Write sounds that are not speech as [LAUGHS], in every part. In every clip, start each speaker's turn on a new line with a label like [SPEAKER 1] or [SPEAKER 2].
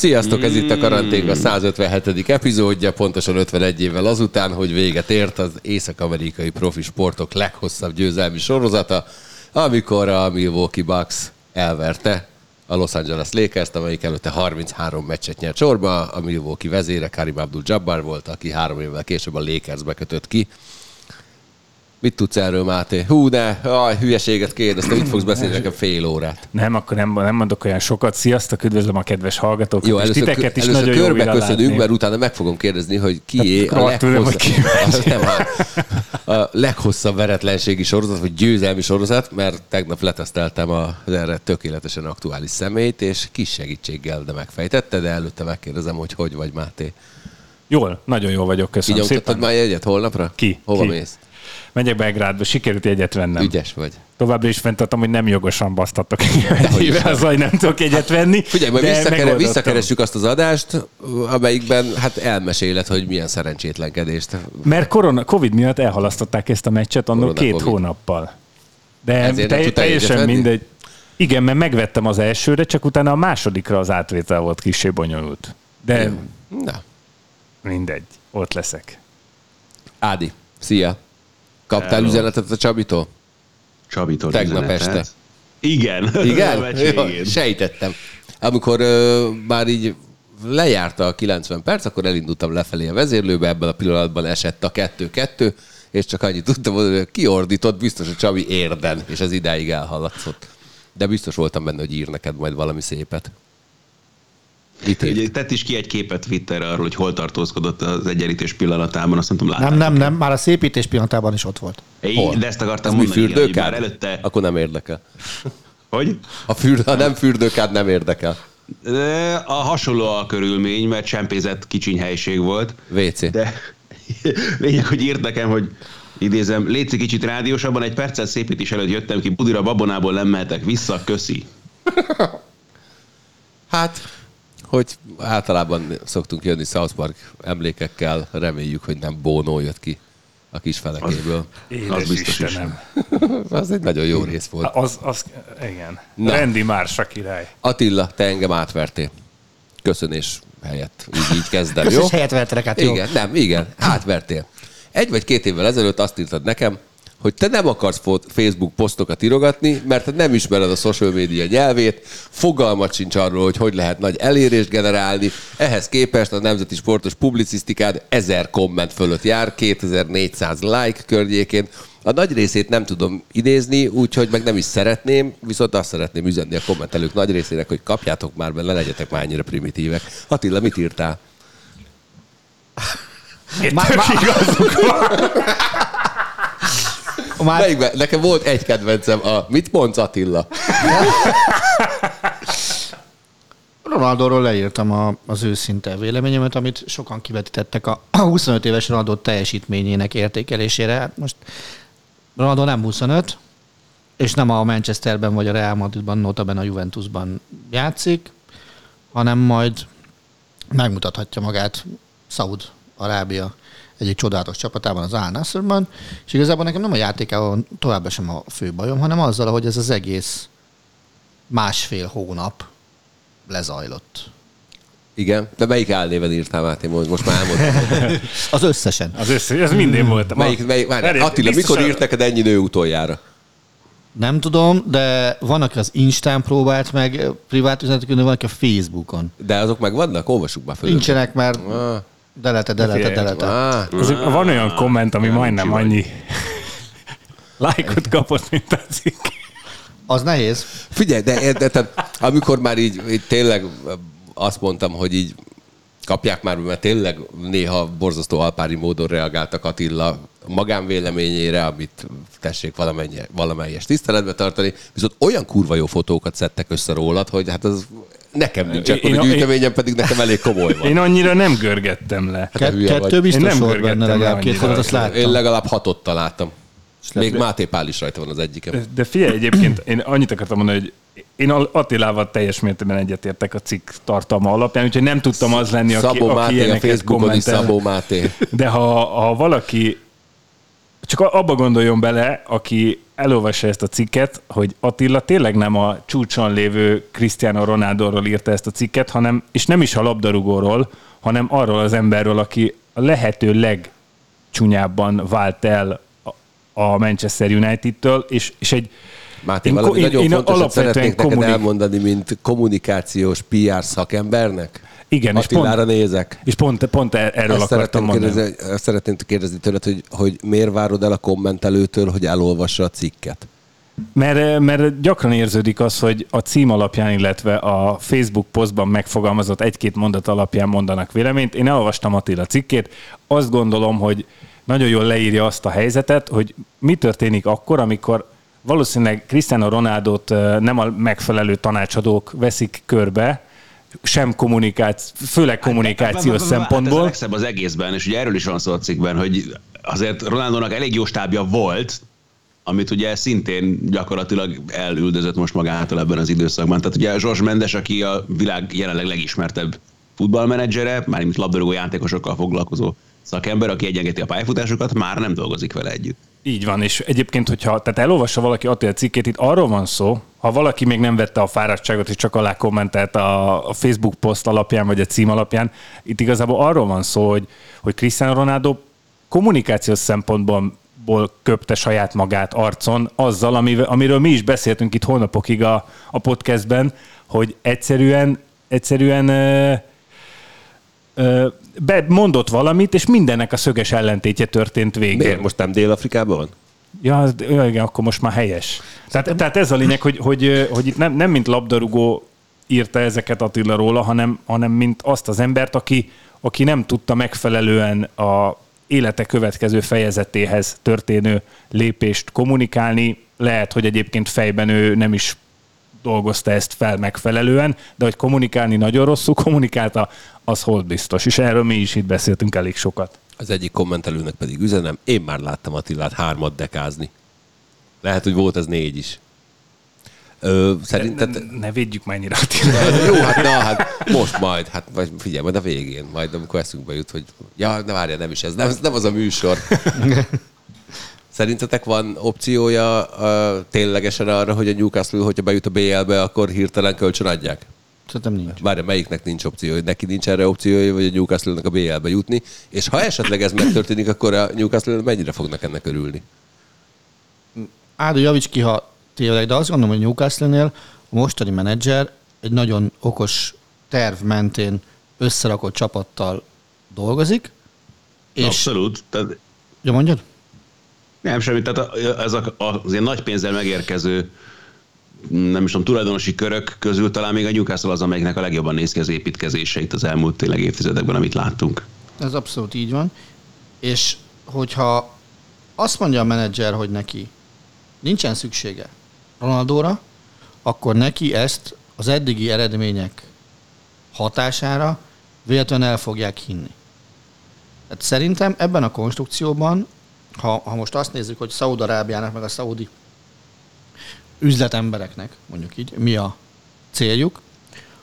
[SPEAKER 1] Sziasztok, ez itt a Karanténga 157. epizódja, pontosan 51 évvel azután, hogy véget ért az észak-amerikai profi sportok leghosszabb győzelmi sorozata, amikor a Milwaukee Bucks elverte a Los Angeles Lakers-t, amelyik előtte 33 meccset nyert sorba. A Milwaukee vezére Karim Abdul-Jabbar volt, aki három évvel később a Lakersbe kötött ki. Mit tudsz erről, Máté? Hú, ne, aj, hülyeséget kérdeztem, mit fogsz beszélni nekem fél órát?
[SPEAKER 2] Nem, akkor nem, nem mondok olyan sokat. Sziasztok, üdvözlöm a kedves hallgatókat.
[SPEAKER 1] Jó,
[SPEAKER 2] és
[SPEAKER 1] először,
[SPEAKER 2] titeket is
[SPEAKER 1] először
[SPEAKER 2] nagyon jó
[SPEAKER 1] körbe
[SPEAKER 2] újra
[SPEAKER 1] köszönünk, mert utána meg fogom kérdezni, hogy kié a,
[SPEAKER 2] hogy ki
[SPEAKER 1] leghosszabb, [LAUGHS] nem, hát, a leghosszabb veretlenségi sorozat, vagy győzelmi sorozat, mert tegnap leteszteltem az erre tökéletesen aktuális személyt, és kis segítséggel, de megfejtette, de előtte megkérdezem, hogy hogy vagy, Máté.
[SPEAKER 2] Jól, nagyon jól vagyok, köszönöm
[SPEAKER 1] Kinyomtattad
[SPEAKER 2] szépen.
[SPEAKER 1] már jegyet holnapra?
[SPEAKER 2] Ki?
[SPEAKER 1] Hova
[SPEAKER 2] Ki?
[SPEAKER 1] mész?
[SPEAKER 2] Megyek Belgrádba, sikerült jegyet vennem.
[SPEAKER 1] Ügyes vagy.
[SPEAKER 2] Továbbra is fenntartom, hogy nem jogosan
[SPEAKER 1] nem.
[SPEAKER 2] az, hogy nem tudok egyet venni.
[SPEAKER 1] Figyelj, majd visszakere, visszakeressük azt az adást, amelyikben hát elmeséled, hogy milyen szerencsétlenkedést.
[SPEAKER 2] Mert korona, Covid miatt elhalasztották ezt a meccset
[SPEAKER 1] Korona,
[SPEAKER 2] két
[SPEAKER 1] Covid.
[SPEAKER 2] hónappal. De
[SPEAKER 1] Ezért
[SPEAKER 2] te, teljesen mindegy. Igen, mert megvettem az elsőre, csak utána a másodikra az átvétel volt kicsi bonyolult. De
[SPEAKER 1] Na,
[SPEAKER 2] mindegy, ott leszek.
[SPEAKER 1] Ádi, szia. Kaptál
[SPEAKER 3] Hello.
[SPEAKER 1] üzenetet a Csabitól?
[SPEAKER 3] Csabitól
[SPEAKER 1] Tegnap
[SPEAKER 3] üzenetet.
[SPEAKER 1] este.
[SPEAKER 3] Igen. [LAUGHS]
[SPEAKER 1] Igen? Jó, sejtettem. Amikor ö, már így lejárta a 90 perc, akkor elindultam lefelé a vezérlőbe, ebben a pillanatban esett a 2-2, és csak annyit tudtam mondani, hogy kiordított, biztos a Csabi érden, és ez idáig elhaladszott. De biztos voltam benne, hogy ír neked majd valami szépet. Írt?
[SPEAKER 3] Ugye tett is ki egy képet Twitterre arról, hogy hol tartózkodott az egyenlítés pillanatában, azt nem tudom,
[SPEAKER 4] Nem,
[SPEAKER 3] láttátok.
[SPEAKER 4] nem, nem, már a szépítés pillanatában is ott volt.
[SPEAKER 1] Hol?
[SPEAKER 3] De ezt akartam
[SPEAKER 1] Ez mi
[SPEAKER 3] mondani, igen, hogy már előtte...
[SPEAKER 1] Akkor nem érdekel.
[SPEAKER 3] Hogy?
[SPEAKER 1] A fürd, ha nem fürdőkád, nem érdekel.
[SPEAKER 3] A hasonló a körülmény, mert csempézett kicsiny helység volt.
[SPEAKER 1] WC.
[SPEAKER 3] De [LAUGHS] lényeg, hogy írt nekem, hogy idézem, létszik kicsit rádiósabban, egy perccel szépítés előtt jöttem ki, Budira babonából nem mehetek vissza, köszi.
[SPEAKER 1] Hát, hogy általában szoktunk jönni South Park emlékekkel, reméljük, hogy nem Bono jött ki a kis felekéből.
[SPEAKER 2] Édes
[SPEAKER 3] biztos is.
[SPEAKER 2] Istenem. [LAUGHS]
[SPEAKER 1] Az egy nagyon jó rész volt.
[SPEAKER 2] Az, az, igen.
[SPEAKER 1] Na.
[SPEAKER 2] Rendi Mársa király.
[SPEAKER 1] Attila, te engem átvertél. Köszönés helyett. Így, így kezdem, jó?
[SPEAKER 4] Köszönös helyet vettek, hát jó.
[SPEAKER 1] Igen, nem, igen, átvertél. Egy vagy két évvel ezelőtt azt írtad nekem, hogy te nem akarsz Facebook posztokat írogatni, mert te nem ismered a social media nyelvét, fogalmat sincs arról, hogy hogy lehet nagy elérést generálni. Ehhez képest a Nemzeti Sportos Publicisztikád 1000 komment fölött jár, 2400 like környékén. A nagy részét nem tudom idézni, úgyhogy meg nem is szeretném, viszont azt szeretném üzenni a kommentelők nagy részének, hogy kapjátok már be, ne legyetek már ennyire primitívek. Attila, mit írtál?
[SPEAKER 2] Itt tök igazuk van.
[SPEAKER 4] Már
[SPEAKER 1] Melyikben? Nekem volt egy kedvencem, a Mit mondsz Attila?
[SPEAKER 4] Ronaldóról leírtam a, az őszinte véleményemet, amit sokan kivetítettek a, a 25 éves Ronaldo teljesítményének értékelésére. Hát most Ronaldo nem 25, és nem a Manchesterben vagy a Real Madridban, notaben a Juventusban játszik, hanem majd megmutathatja magát Saud Arábia egyik csodálatos csapatában, az Al Nassrban, és igazából nekem nem a játékával továbbra sem a fő bajom, hanem azzal, hogy ez az egész másfél hónap lezajlott.
[SPEAKER 1] Igen, de melyik álnéven írtál, Máté? Most most már elmondtam. [LAUGHS]
[SPEAKER 4] Az összesen.
[SPEAKER 2] Az össze, ez minden volt.
[SPEAKER 1] Melyik, melyik, várj,
[SPEAKER 2] Várj,
[SPEAKER 1] Attila,
[SPEAKER 2] biztosan-
[SPEAKER 1] mikor írt neked ennyi nő utoljára?
[SPEAKER 4] Nem tudom, de van, aki az Instán próbált meg privát üzenetet küldeni, van, aki a Facebookon.
[SPEAKER 1] De azok meg vannak? Olvassuk már föl.
[SPEAKER 4] Nincsenek, mert
[SPEAKER 1] Ah,
[SPEAKER 4] delete, delete, delete.
[SPEAKER 1] ah,
[SPEAKER 2] Azért van olyan komment, ami majdnem annyi [LAUGHS] lájkot kapott, mint a cikk.
[SPEAKER 4] Az nehéz.
[SPEAKER 1] Figyelj, de, de tehát, amikor már így, így tényleg azt mondtam, hogy így kapják már, mert tényleg néha borzasztó alpári módon reagáltak Attila magánvéleményére, amit tessék valamennyi, valamelyes tiszteletbe tartani, viszont olyan kurva jó fotókat szedtek össze rólad, hogy hát az nekem nincs
[SPEAKER 2] Én-
[SPEAKER 1] akkor
[SPEAKER 2] én-
[SPEAKER 1] a gyűjteményem, pedig nekem elég komoly van.
[SPEAKER 2] Én annyira nem görgettem le.
[SPEAKER 1] Hát
[SPEAKER 4] kettő
[SPEAKER 2] Én
[SPEAKER 4] biztos
[SPEAKER 2] nem
[SPEAKER 4] volt benne
[SPEAKER 2] le
[SPEAKER 4] legalább két fotót, azt
[SPEAKER 1] Én
[SPEAKER 4] láttam.
[SPEAKER 1] legalább hatot találtam. Még Máté Pál is rajta van az egyikem.
[SPEAKER 2] De- De figyelj, egyébként én annyit akartam mondani, hogy én Attilával teljes mértékben egyetértek a cikk tartalma alapján, úgyhogy nem tudtam az lenni, aki,
[SPEAKER 1] Szabó
[SPEAKER 2] aki
[SPEAKER 1] Máté a Facebookon is
[SPEAKER 2] kommentel.
[SPEAKER 1] Szabó Máté.
[SPEAKER 2] De ha, ha valaki csak abba gondoljon bele, aki elolvassa ezt a cikket, hogy Attila tényleg nem a csúcson lévő Cristiano Ronaldoról írta ezt a cikket, hanem, és nem is a labdarúgóról, hanem arról az emberről, aki a lehető legcsúnyábban vált el a Manchester United-től, és, és egy
[SPEAKER 1] Máté,
[SPEAKER 2] Én
[SPEAKER 1] valami
[SPEAKER 2] én-
[SPEAKER 1] nagyon
[SPEAKER 2] én
[SPEAKER 1] fontosat szeretnék neked
[SPEAKER 2] kommunik-
[SPEAKER 1] elmondani, mint kommunikációs PR szakembernek?
[SPEAKER 2] Igen, és
[SPEAKER 1] Attilára
[SPEAKER 2] pont-
[SPEAKER 1] nézek.
[SPEAKER 2] És pont, pont e- erről
[SPEAKER 1] Azt
[SPEAKER 2] akartam mondani.
[SPEAKER 1] kérdezni, azt szeretném kérdezni tőled, hogy, hogy miért várod el a kommentelőtől, hogy elolvassa a cikket?
[SPEAKER 2] Mert, mert gyakran érződik az, hogy a cím alapján, illetve a Facebook posztban megfogalmazott egy-két mondat alapján mondanak véleményt. Én elolvastam Attila cikkét, azt gondolom, hogy nagyon jól leírja azt a helyzetet, hogy mi történik akkor, amikor valószínűleg Cristiano Ronaldot ö, nem a megfelelő tanácsadók veszik körbe, sem kommunikáció, főleg kommunikációs
[SPEAKER 3] Hát ez a
[SPEAKER 2] szempontból.
[SPEAKER 3] legszebb az egészben, és ugye erről is van szó a cikkben, hogy azért Ronaldónak elég jó stábja volt, amit ugye szintén gyakorlatilag elüldözött most magától ebben az időszakban. Tehát ugye Zsors Mendes, aki a világ jelenleg legismertebb futballmenedzsere, mármint labdarúgó játékosokkal foglalkozó szakember, aki egyengeti a pályafutásokat, már nem dolgozik vele együtt.
[SPEAKER 2] Így van, és egyébként, hogyha tehát elolvassa valaki Attila cikkét, itt arról van szó, ha valaki még nem vette a fáradtságot, és csak alá kommentelt a, a Facebook poszt alapján, vagy a cím alapján, itt igazából arról van szó, hogy, hogy Cristiano Ronaldo kommunikációs szempontból ból köpte saját magát arcon azzal, amivel, amiről mi is beszéltünk itt hónapokig a, a podcastben, hogy egyszerűen, egyszerűen ö, ö, be mondott valamit, és mindennek a szöges ellentétje történt végül.
[SPEAKER 1] Miért? Most nem Dél-Afrikában van?
[SPEAKER 2] Ja, igen, akkor most már helyes. Tehát, tehát ez a lényeg, hogy, hogy, hogy itt nem, nem mint labdarúgó írta ezeket Attila róla, hanem, hanem mint azt az embert, aki, aki nem tudta megfelelően a élete következő fejezetéhez történő lépést kommunikálni. Lehet, hogy egyébként fejben ő nem is dolgozta ezt fel megfelelően, de hogy kommunikálni nagyon rosszul kommunikálta, az hold biztos. És erről mi is itt beszéltünk elég sokat.
[SPEAKER 1] Az egyik kommentelőnek pedig üzenem, én már láttam Attilát hármat dekázni. Lehet, hogy volt ez négy is. Ö, szerinted...
[SPEAKER 2] Ne, ne védjük már ennyire Attilát. [LAUGHS]
[SPEAKER 1] Jó, hát na, hát most majd, hát vagy figyelj, majd a végén, majd amikor eszünkbe jut, hogy ja, ne várja, nem is ez, nem, ez nem az a műsor. Szerintetek van opciója uh, ténylegesen arra, hogy a Newcastle, hogyha bejut a BL-be, akkor hirtelen kölcsön adják?
[SPEAKER 4] Szerintem nincs.
[SPEAKER 1] Várja, melyiknek nincs opciója, hogy neki nincs erre opciója, vagy a Newcastle-nek a BL-be jutni, és ha esetleg ez megtörténik, akkor a Newcastle mennyire fognak ennek örülni?
[SPEAKER 4] Áldó javíts ki, ha tévedek, de azt gondolom, hogy Newcastle-nél a mostani menedzser egy nagyon okos terv mentén összerakott csapattal dolgozik, és...
[SPEAKER 3] Abszolút. Tehát
[SPEAKER 4] Ja, mondjad?
[SPEAKER 3] Nem, semmi. Tehát a- ez a, az ilyen nagy pénzzel megérkező nem is tudom, tulajdonosi körök közül talán még a Newcastle az, amelyiknek a legjobban néz ki az építkezéseit az elmúlt tényleg évtizedekben, amit láttunk.
[SPEAKER 4] Ez abszolút így van. És hogyha azt mondja a menedzser, hogy neki nincsen szüksége Ronaldóra, akkor neki ezt az eddigi eredmények hatására véletlenül el fogják hinni. Tehát szerintem ebben a konstrukcióban, ha, ha most azt nézzük, hogy Szaúd-Arábiának meg a szaudi üzletembereknek, mondjuk így, mi a céljuk,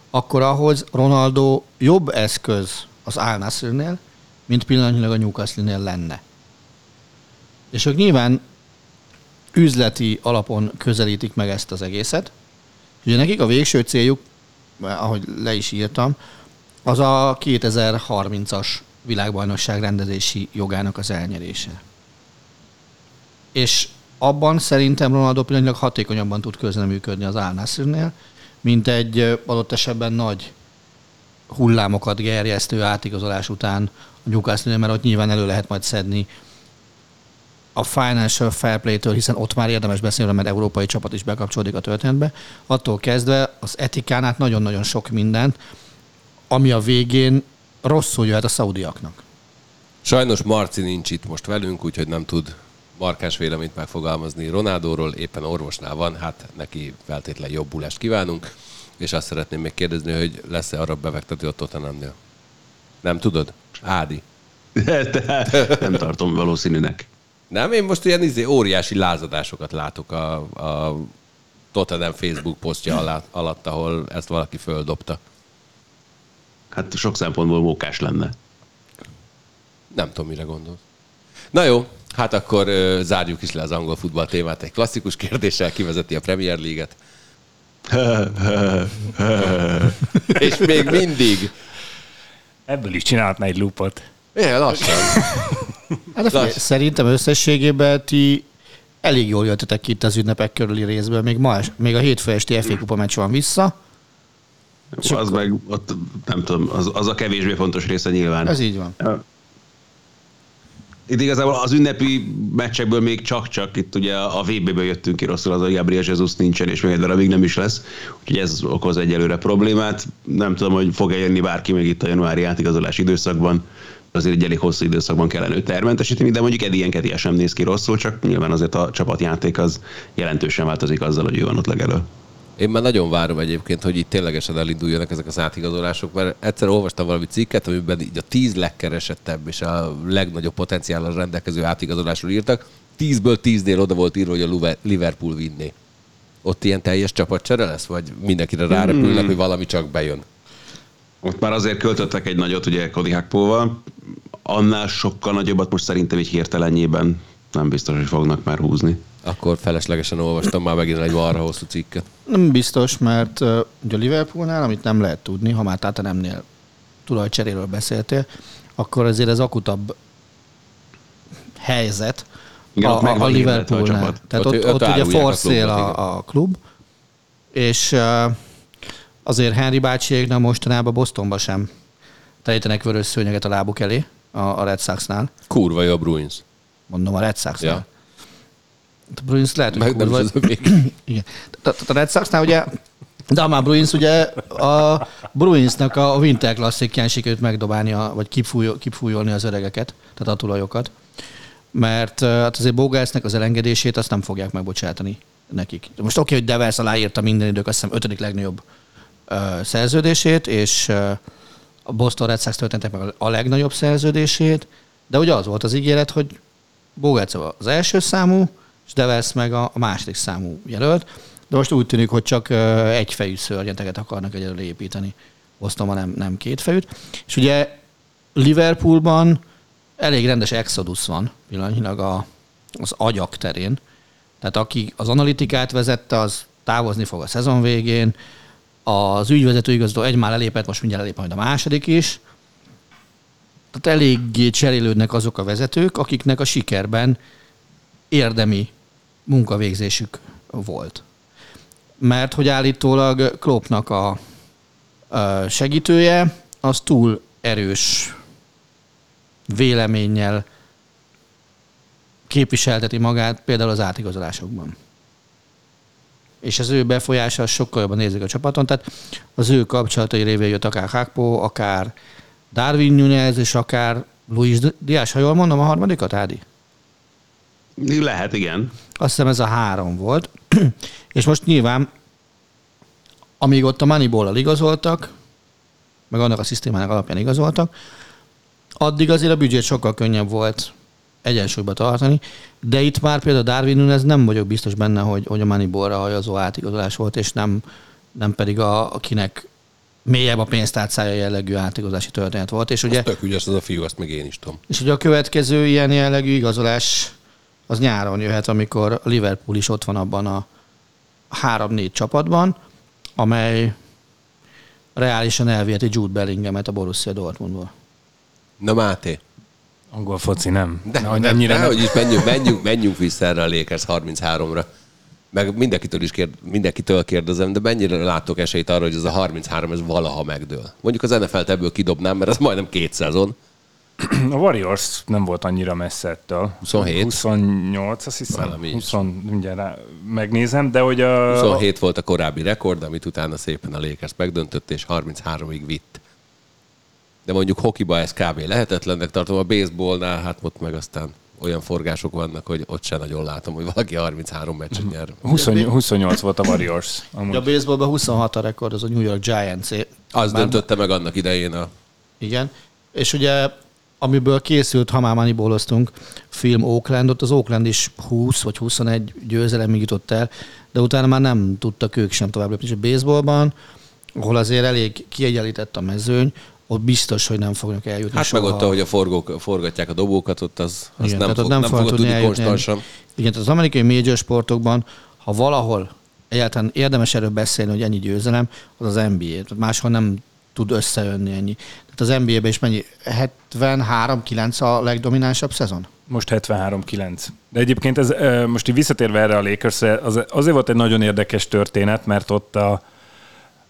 [SPEAKER 4] akkor ahhoz Ronaldo jobb eszköz az Al Nassrnél, mint pillanatnyilag a Newcastle-nél lenne. És ők nyilván üzleti alapon közelítik meg ezt az egészet. Ugye nekik a végső céljuk, ahogy le is írtam, az a 2030-as világbajnokság rendezési jogának az elnyerése. És abban szerintem Ronaldo pillanatnyilag hatékonyabban tud közreműködni az Al mint egy adott esetben nagy hullámokat gerjesztő átigazolás után a newcastle mert ott nyilván elő lehet majd szedni a financial fair play-től, hiszen ott már érdemes beszélni, mert európai csapat is bekapcsolódik a történetbe, attól kezdve az etikán át nagyon-nagyon sok mindent, ami a végén rosszul jöhet a szaudiaknak.
[SPEAKER 1] Sajnos Marci nincs itt most velünk, úgyhogy nem tud markáns véleményt megfogalmazni Ronaldóról, éppen orvosnál van, hát neki feltétlen jobbulást kívánunk, és azt szeretném még kérdezni, hogy lesz-e arra befektető a Tottenhamnél? Nem tudod? Ádi.
[SPEAKER 3] De nem tartom valószínűnek.
[SPEAKER 1] Nem, én most ilyen izé, óriási lázadásokat látok a, a Tottenham Facebook posztja alatt, alatt, ahol ezt valaki földobta.
[SPEAKER 3] Hát sok szempontból mókás lenne.
[SPEAKER 1] Nem tudom, mire gondolsz. Na jó, hát akkor ö, zárjuk is le az angol futball témát egy klasszikus kérdéssel, kivezeti a Premier League-et. [LAUGHS] És még mindig.
[SPEAKER 2] Ebből is csinálhatna egy lupot.
[SPEAKER 1] Igen, lassan.
[SPEAKER 4] Hát de figyelj, szerintem összességében ti elég jól jöttetek ki itt az ünnepek körüli részből. Még, ma, es- még a hétfő esti FA kupa meccs van vissza.
[SPEAKER 3] Az meg, ott, nem tudom, az, az a kevésbé fontos része nyilván.
[SPEAKER 4] Ez így van.
[SPEAKER 3] Itt igazából az ünnepi meccsekből még csak-csak, itt ugye a VB-ből jöttünk ki rosszul, az a Gabriel Jesus nincsen, és még egy darabig nem is lesz, úgyhogy ez okoz egyelőre problémát. Nem tudom, hogy fog-e jönni bárki még itt a januári átigazolási időszakban, azért egy elég hosszú időszakban kellene őt termentesíteni, de mondjuk Eddie Enketia sem néz ki rosszul, csak nyilván azért a csapatjáték az jelentősen változik azzal, hogy ő van ott legelő.
[SPEAKER 1] Én már nagyon várom egyébként, hogy itt ténylegesen elinduljanak ezek az átigazolások, mert egyszer olvastam valami cikket, amiben így a tíz legkeresettebb és a legnagyobb potenciállal rendelkező átigazolásról írtak. Tízből tíznél oda volt írva, hogy a Liverpool vinné. Ott ilyen teljes csapatcsere lesz, vagy mindenkire rárepülnek, hogy valami csak bejön?
[SPEAKER 3] Ott már azért költöttek egy nagyot, ugye Cody Hakpóval, annál sokkal nagyobbat most szerintem egy hirtelenjében nem biztos, hogy fognak már húzni.
[SPEAKER 1] Akkor feleslegesen olvastam már megint egy marha hosszú cikket.
[SPEAKER 4] Nem biztos, mert uh, ugye a Liverpoolnál, amit nem lehet tudni, ha már Tatanemnél tulajcseréről beszéltél, akkor azért ez akutabb helyzet
[SPEAKER 3] Igen,
[SPEAKER 4] a, a, a
[SPEAKER 3] a
[SPEAKER 4] Liverpoolnál.
[SPEAKER 3] csapat.
[SPEAKER 4] Tehát
[SPEAKER 1] Ott-
[SPEAKER 4] ott,
[SPEAKER 1] ott
[SPEAKER 4] ott, ugye
[SPEAKER 1] a
[SPEAKER 4] forszél a, a klub, és uh, azért Henry bácsiéknak mostanában Bostonba sem terítenek vörös szőnyeget a lábuk elé a, a Red Soxnál.
[SPEAKER 1] Kurva jó a Bruins.
[SPEAKER 4] Mondom, a Red Soxnál.
[SPEAKER 1] Ja.
[SPEAKER 4] A Bruins lehet, hogy
[SPEAKER 1] Meg
[SPEAKER 4] kurva- [CLEARS THROAT] igen. Tehát a Red Soxnál ugye, de a már Bruins ugye a Bruinsnak a Winter Classic-ján sikerült megdobálni, vagy kipfújol, kipfújolni az öregeket, tehát a tulajokat. Mert hát azért Bogásznak az elengedését azt nem fogják megbocsátani nekik. Most oké, hogy Devers aláírta minden idők, azt hiszem ötödik legnagyobb uh, szerződését, és uh, a Boston Red Sox történtek meg a- a legnagyobb szerződését, de ugye az volt az ígéret, hogy Bogác az első számú, és Devers meg a a második számú jelölt. De most úgy tűnik, hogy csak egyfejű szörnyeteket akarnak egyelőre építeni. Bostonban nem, nem kétfejűt. És ugye Liverpoolban elég rendes exodus van pillanatnyilag a, az agyak terén. Tehát aki az analitikát vezette, az távozni fog a szezon végén. Az ügyvezető igazgató egy már elépett, most mindjárt elép majd a második is. Tehát eléggé cserélődnek azok a vezetők, akiknek a sikerben érdemi munkavégzésük volt. Mert hogy állítólag Kloppnak a, a segítője, az túl erős véleménnyel képviselteti magát például az átigazolásokban. És az ő befolyása sokkal jobban nézik a csapaton, tehát az ő kapcsolatai révén jött akár Hakpo, akár Darwin Nunez, és akár Luis Diaz, ha jól mondom a harmadikat, Ádi?
[SPEAKER 3] Lehet, igen.
[SPEAKER 4] Azt hiszem ez a három volt. [CLEARS THROAT] és most nyilván, amíg ott a Moneyball-al igazoltak, meg annak a szisztémának alapján igazoltak, addig azért a büdzsét sokkal könnyebb volt egyensúlyba tartani, de itt már például Darwin Nunez nem vagyok biztos benne, hogy, hogy a Moneyball-ra hajazó átigazolás volt, és nem, nem pedig a, akinek mélyebb a pénztárcája jellegű átigazolási történet volt. És ugye,
[SPEAKER 1] Ugye? Tök ügyes az a fiú, azt meg én is tudom.
[SPEAKER 4] és ugye a következő ilyen jellegű igazolás az nyáron jöhet, amikor a Liverpool is ott van abban a három-négy csapatban, amely reálisan elviheti Jude Bellinghamet a Borussia Dortmundból.
[SPEAKER 1] Na Máté,
[SPEAKER 2] Angol foci nem.
[SPEAKER 1] de,
[SPEAKER 2] Na, hogy
[SPEAKER 1] de,
[SPEAKER 2] ennyire
[SPEAKER 1] de
[SPEAKER 2] nem.
[SPEAKER 1] hogy is menjünk, menjünk, menjünk vissza erre a Lakers 33-ra. Meg mindenkitől is kérd, mindenkitől kérdezem, de mennyire látok esélyt arra, hogy ez a 33 ez valaha megdől. Mondjuk az NFL-t ebből kidobnám, mert ez majdnem két szezon.
[SPEAKER 2] A Warriors nem volt annyira messze ettől.
[SPEAKER 1] 27?
[SPEAKER 2] 28, azt hiszem.
[SPEAKER 1] Valami is.
[SPEAKER 2] 20, mindjárt rá, megnézem, de hogy a...
[SPEAKER 1] 27 volt a korábbi rekord, amit utána szépen a Lakers megdöntött, és 33-ig vitt. De mondjuk hokiba ez kb. lehetetlennek tartom, a baseballnál hát ott meg aztán olyan forgások vannak, hogy ott se nagyon látom, hogy valaki 33 meccset nyer.
[SPEAKER 2] 20, 28 volt a Warriors. Amúgy.
[SPEAKER 4] A baseballban 26 a rekord, az a New York Giants.
[SPEAKER 1] Az
[SPEAKER 4] Már-
[SPEAKER 1] döntötte meg annak idején a...
[SPEAKER 4] Igen. És ugye, amiből készült, ha már Moneyballoztunk, film Oaklandot, az Oakland is 20 vagy 21 győzelemig jutott el, de utána már nem tudtak ők sem tovább lépni. És a baseballban, ahol azért elég kiegyenlített a mezőny, ott biztos, hogy nem fognak eljutni
[SPEAKER 1] Hát
[SPEAKER 4] soha.
[SPEAKER 1] meg ott, ahogy a forgók, forgatják a dobókat, ott az, az
[SPEAKER 4] Igen,
[SPEAKER 1] nem,
[SPEAKER 4] tehát ott
[SPEAKER 1] fog,
[SPEAKER 4] nem,
[SPEAKER 1] nem fogod
[SPEAKER 4] tudni eljutni.
[SPEAKER 1] konstansan.
[SPEAKER 4] Igen, tehát az amerikai major sportokban, ha valahol egyáltalán érdemes erről beszélni, hogy ennyi győzelem, az az NBA. Tehát máshol nem tud összejönni ennyi. Tehát az NBA-ben is mennyi? 73-9 a legdominánsabb szezon?
[SPEAKER 2] Most 73-9. De egyébként ez, most így visszatérve erre a lakers az, azért volt egy nagyon érdekes történet, mert ott a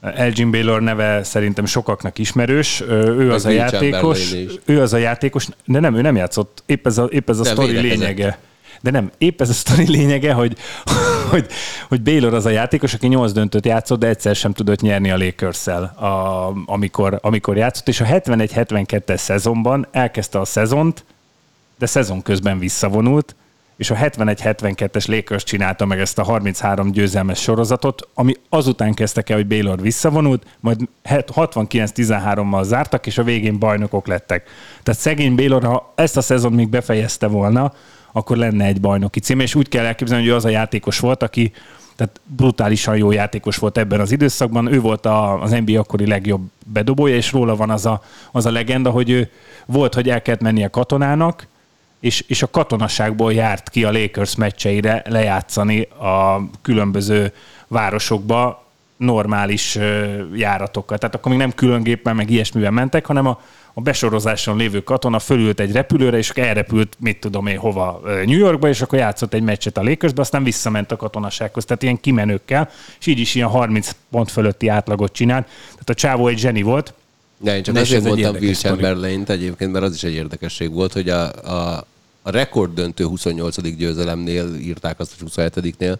[SPEAKER 2] Elgin Baylor neve szerintem sokaknak ismerős. Ő az a
[SPEAKER 1] Will
[SPEAKER 2] játékos. Ő az a játékos, de nem, ő nem játszott. Épp ez a, épp ez a
[SPEAKER 1] De
[SPEAKER 2] sztori lényege. De nem, épp ez a sztori lényege, hogy, [LAUGHS] hogy, hogy Baylor az a játékos, aki 8 döntőt játszott, de egyszer sem tudott nyerni a lakers a, amikor, amikor játszott, és a 71-72-es szezonban elkezdte a szezont, de szezon közben visszavonult, és a 71-72-es Lakers csinálta meg ezt a 33 győzelmes sorozatot, ami azután kezdtek el, hogy Baylor visszavonult, majd 69-13-mal zártak, és a végén bajnokok lettek. Tehát szegény Baylor, ha ezt a szezon még befejezte volna, akkor lenne egy bajnoki cím, és úgy kell elképzelni, hogy az a játékos volt, aki tehát brutálisan jó játékos volt ebben az időszakban. Ő volt a, az NBA akkori legjobb bedobója, és róla van az a, az a legenda, hogy ő volt, hogy el kellett mennie katonának, és, és a katonaságból járt ki a Lakers meccseire lejátszani a különböző városokba normális járatokkal. Tehát akkor még nem külön géppel, meg ilyesmivel mentek, hanem a, a besorozáson lévő katona fölült egy repülőre, és elrepült, mit tudom én, hova, New Yorkba, és akkor játszott egy meccset a Lakersbe, aztán visszament a katonasághoz. Tehát ilyen kimenőkkel, és így is ilyen 30 pont fölötti átlagot csinált. Tehát a csávó egy zseni volt,
[SPEAKER 1] Ne, én csak
[SPEAKER 2] és
[SPEAKER 1] azért mondtam Will chamberlain egyébként, mert az is egy érdekesség volt, hogy a, a, a rekord döntő 28. győzelemnél írták azt, hogy 27-nél,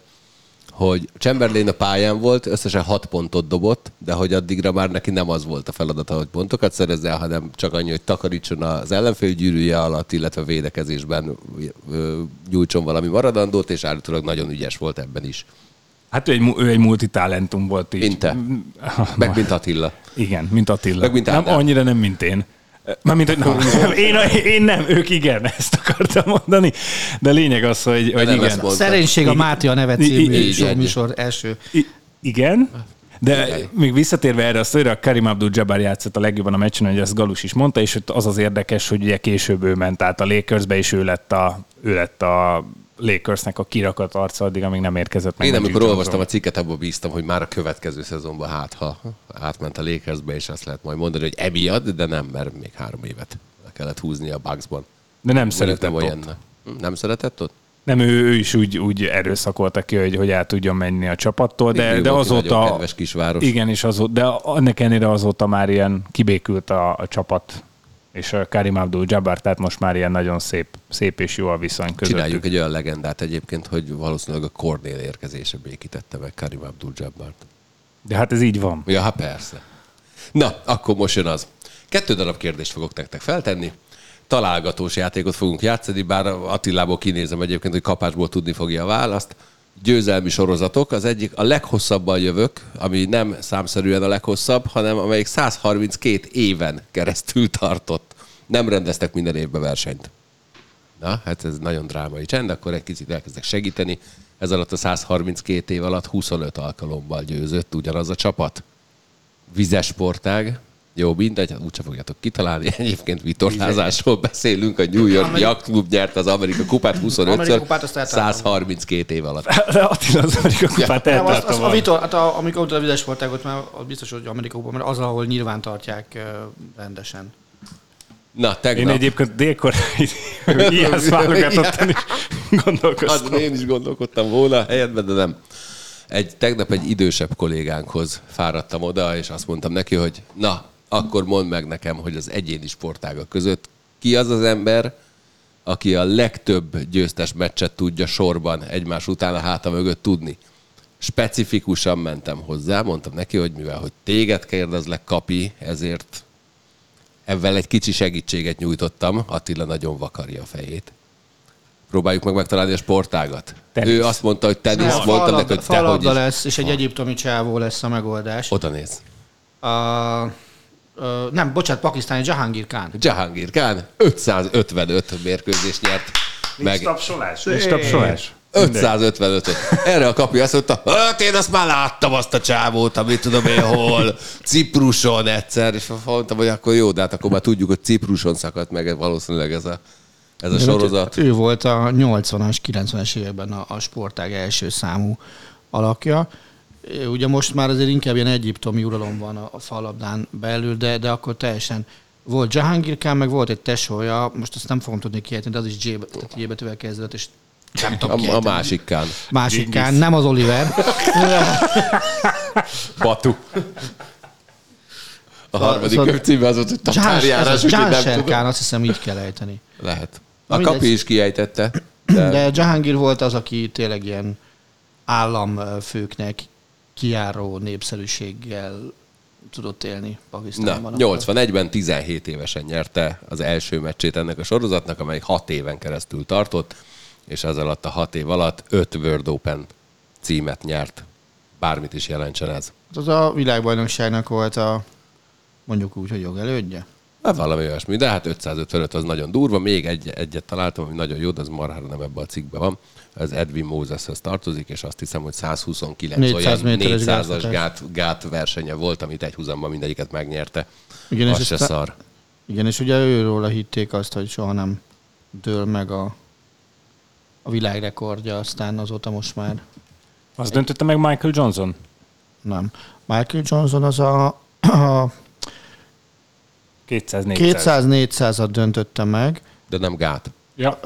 [SPEAKER 1] hogy Chamberlain a pályán volt, összesen 6 pontot dobott, de hogy addigra már neki nem az volt a feladata, hogy pontokat szerezzel, hanem csak annyi, hogy takarítson az ellenfél gyűrűje alatt, illetve védekezésben nyújtson valami maradandót, és állítólag nagyon ügyes volt ebben is.
[SPEAKER 2] Hát ő egy, ő egy multitalentum volt így.
[SPEAKER 1] Mint te. Meg mint [LAUGHS] Attila.
[SPEAKER 2] Igen, mint Attila.
[SPEAKER 1] Meg mint
[SPEAKER 2] nem, annyira nem, mint én. Mármint, hogy nem, [LAUGHS] én, én nem, ők igen, ezt akartam mondani. De lényeg az, hogy, hogy igen.
[SPEAKER 4] Szerénység a. Máté a neve című
[SPEAKER 2] i-
[SPEAKER 4] műsor első.
[SPEAKER 2] I- igen, de még visszatérve erre a a Karim Abdul-Jabbar játszott a legjobban a meccsen, hogy ezt Galus is mondta, és az az érdekes, hogy ugye később ő ment át a Lakersbe, és ő lett a, ő lett a Lakersnek a kirakat arca addig, amíg nem érkezett meg.
[SPEAKER 1] Én amikor olvastam a cikket, abban bíztam, hogy már a következő szezonban hát, ha átment a Lakersbe, és azt lehet majd mondani, hogy emiatt, de nem, mert még három évet le kellett húzni a Bucksban.
[SPEAKER 2] De nem szeretett
[SPEAKER 1] nem olyan. Hm, Nem szeretett ott?
[SPEAKER 2] Nem, ő, ő is úgy, úgy erőszakolta ki, hogy, hogy át tudjon menni a csapattól, de, de
[SPEAKER 1] Milwaukee
[SPEAKER 2] azóta...
[SPEAKER 1] kedves kisváros.
[SPEAKER 2] Igen, és azóta, de annak ellenére azóta már ilyen kibékült a, a csapat, és a Karim Abdul-Jabbar, tehát most már ilyen nagyon szép, szép és jó a viszony között.
[SPEAKER 1] Csináljuk egy olyan legendát egyébként, hogy valószínűleg a Cornél érkezése békítette meg Karim Abdul-Jabbart.
[SPEAKER 2] De hát ez így van.
[SPEAKER 1] Ja, hát persze. Na, akkor most jön az. Kettő darab kérdést fogok nektek feltenni. Találgatós játékot fogunk játszani, bár Attilából kinézem egyébként, hogy kapásból tudni fogja a választ. Győzelmi sorozatok. Az egyik a leghosszabban jövök, ami nem számszerűen a leghosszabb, hanem amelyik 132 éven keresztül tartott. Nem rendeztek minden évben versenyt. Na, hát ez nagyon drámai csend, akkor egy kicsit elkezdek segíteni. Ez alatt a 132 év alatt 25 alkalommal győzött ugyanaz a csapat. Vizes sportág, jó, mindegy, hát úgyse fogjátok kitalálni. [LAUGHS] Egyébként vitorlázásról beszélünk, a New York Yacht Club nyert az Amerika kupát
[SPEAKER 4] Amerika
[SPEAKER 1] 25-ször,
[SPEAKER 4] kupát azt eltaláltam.
[SPEAKER 1] 132 év alatt. [LAUGHS]
[SPEAKER 2] De Attila az Amerika kupát
[SPEAKER 4] Nem, az, az, a vitor, hát a, amikor ott a vizes sportágot, már az biztos, hogy Amerikában, mert az, ahol nyilván tartják rendesen.
[SPEAKER 1] Na,
[SPEAKER 2] Én
[SPEAKER 1] tegnap.
[SPEAKER 2] egyébként délkorai [LAUGHS] ilyensz válogatottan is gondolkoztam.
[SPEAKER 1] Azon én is gondolkodtam volna a helyetben, de nem. Egy, tegnap egy idősebb kollégánkhoz fáradtam oda, és azt mondtam neki, hogy na, akkor mondd meg nekem, hogy az egyéni sportágak között ki az az ember, aki a legtöbb győztes meccset tudja sorban egymás után a háta mögött tudni. Specifikusan mentem hozzá, mondtam neki, hogy mivel hogy téged kérdezlek, kapi, ezért ebben egy kicsi segítséget nyújtottam. Attila nagyon vakarja a fejét. Próbáljuk meg megtalálni a sportágat.
[SPEAKER 2] Tenisz.
[SPEAKER 1] Ő azt mondta, hogy tenisz,
[SPEAKER 4] Nem,
[SPEAKER 1] mondtam neki, hogy te hogy is.
[SPEAKER 4] lesz, és egy egyiptomi csávó lesz a megoldás.
[SPEAKER 1] Oda néz.
[SPEAKER 4] A, ö, nem, bocsánat, pakisztáni Jahangir Khan.
[SPEAKER 1] Jahangir Khan 555 mérkőzést nyert meg.
[SPEAKER 2] tapsolás? Nincs tapsolás?
[SPEAKER 1] 555-öt. Erre a kapi azt mondta, hát én azt már láttam azt a csávót, amit tudom én hol, Cipruson egyszer, és mondtam, hogy akkor jó, de hát akkor már tudjuk, hogy Cipruson szakadt meg valószínűleg ez a, ez a sorozat.
[SPEAKER 4] Ő volt a 80-as, 90-es években a, a sportág első számú alakja. Ugye most már azért inkább ilyen egyiptomi uralom van a, a falabdán belül, de, de akkor teljesen volt Jahangir Khan, meg volt egy tesója, most azt nem fogom tudni kiejteni, de az is J, betűvel kezdődött, és nem tudom
[SPEAKER 1] A, a másik kán.
[SPEAKER 4] Másik Khan, nem az Oliver. [LAUGHS]
[SPEAKER 1] Batu. A harmadik
[SPEAKER 4] szóval-
[SPEAKER 1] könyv az volt, hogy tatárjárás, úgyhogy nem tudom.
[SPEAKER 4] Khan, azt hiszem így kell ejteni.
[SPEAKER 1] Lehet. A
[SPEAKER 4] mindegy.
[SPEAKER 1] kapi is kiejtette. De,
[SPEAKER 4] De Jahangir volt az, aki tényleg ilyen államfőknek kiáró népszerűséggel tudott élni
[SPEAKER 1] Na,
[SPEAKER 4] Pakisztánban.
[SPEAKER 1] 81-ben 17 évesen nyerte az első meccsét ennek a sorozatnak, amely 6 éven keresztül tartott, és az alatt a 6 év alatt 5 World Open címet nyert. Bármit is jelentsen ez.
[SPEAKER 4] Az a világbajnokságnak volt a mondjuk úgy, hogy jogelődje.
[SPEAKER 1] Hát valami olyasmi, de hát 555 az nagyon durva. Még egy, egyet találtam, ami nagyon jó, de az marhára nem ebben a cikkben van. Ez Edwin Moseshez tartozik, és azt hiszem, hogy 129
[SPEAKER 4] 400
[SPEAKER 1] olyan
[SPEAKER 4] méteres
[SPEAKER 1] 400-as
[SPEAKER 4] gátfutás.
[SPEAKER 1] gát, gát versenye volt, amit egy húzamban mindegyiket megnyerte.
[SPEAKER 4] Igen,
[SPEAKER 1] Igen,
[SPEAKER 4] és
[SPEAKER 1] az se
[SPEAKER 4] ezt a-
[SPEAKER 1] szar.
[SPEAKER 4] Igen, és ugye őróla hitték azt, hogy soha nem dől meg a, a világrekordja, aztán azóta most már
[SPEAKER 2] Az döntötte meg Michael Johnson.
[SPEAKER 4] nem. Michael Johnson az a, a
[SPEAKER 2] 200
[SPEAKER 4] 200-400-at döntötte meg,
[SPEAKER 1] De nem gát.
[SPEAKER 2] Ja,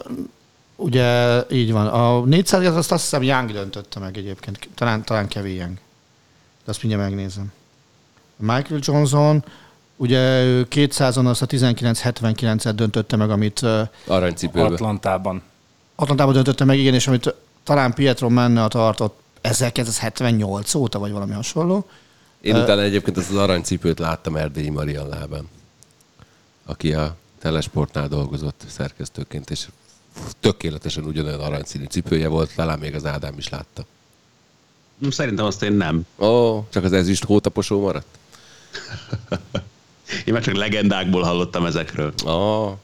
[SPEAKER 4] Ugye így van. A 400 az azt, azt hiszem Young döntötte meg egyébként. Talán, talán Kevin Young. De azt mindjárt megnézem. Michael Johnson, ugye ő 200-on azt a 1979-et döntötte meg, amit
[SPEAKER 1] Aranycipőbe.
[SPEAKER 2] Atlantában.
[SPEAKER 4] Atlantában döntötte meg, igen, és amit talán Pietro Menne tartott 1978 óta, vagy valami hasonló.
[SPEAKER 1] Én utána egyébként ezt az aranycipőt láttam Erdélyi Marian lábán, aki a Telesportnál dolgozott szerkesztőként, és tökéletesen ugyanolyan aranyszínű cipője volt, talán még az Ádám is látta.
[SPEAKER 3] Szerintem azt én nem.
[SPEAKER 1] Ó, csak az ezüst hótaposó maradt? [LAUGHS]
[SPEAKER 3] Én már csak legendákból hallottam ezekről.
[SPEAKER 1] Ó.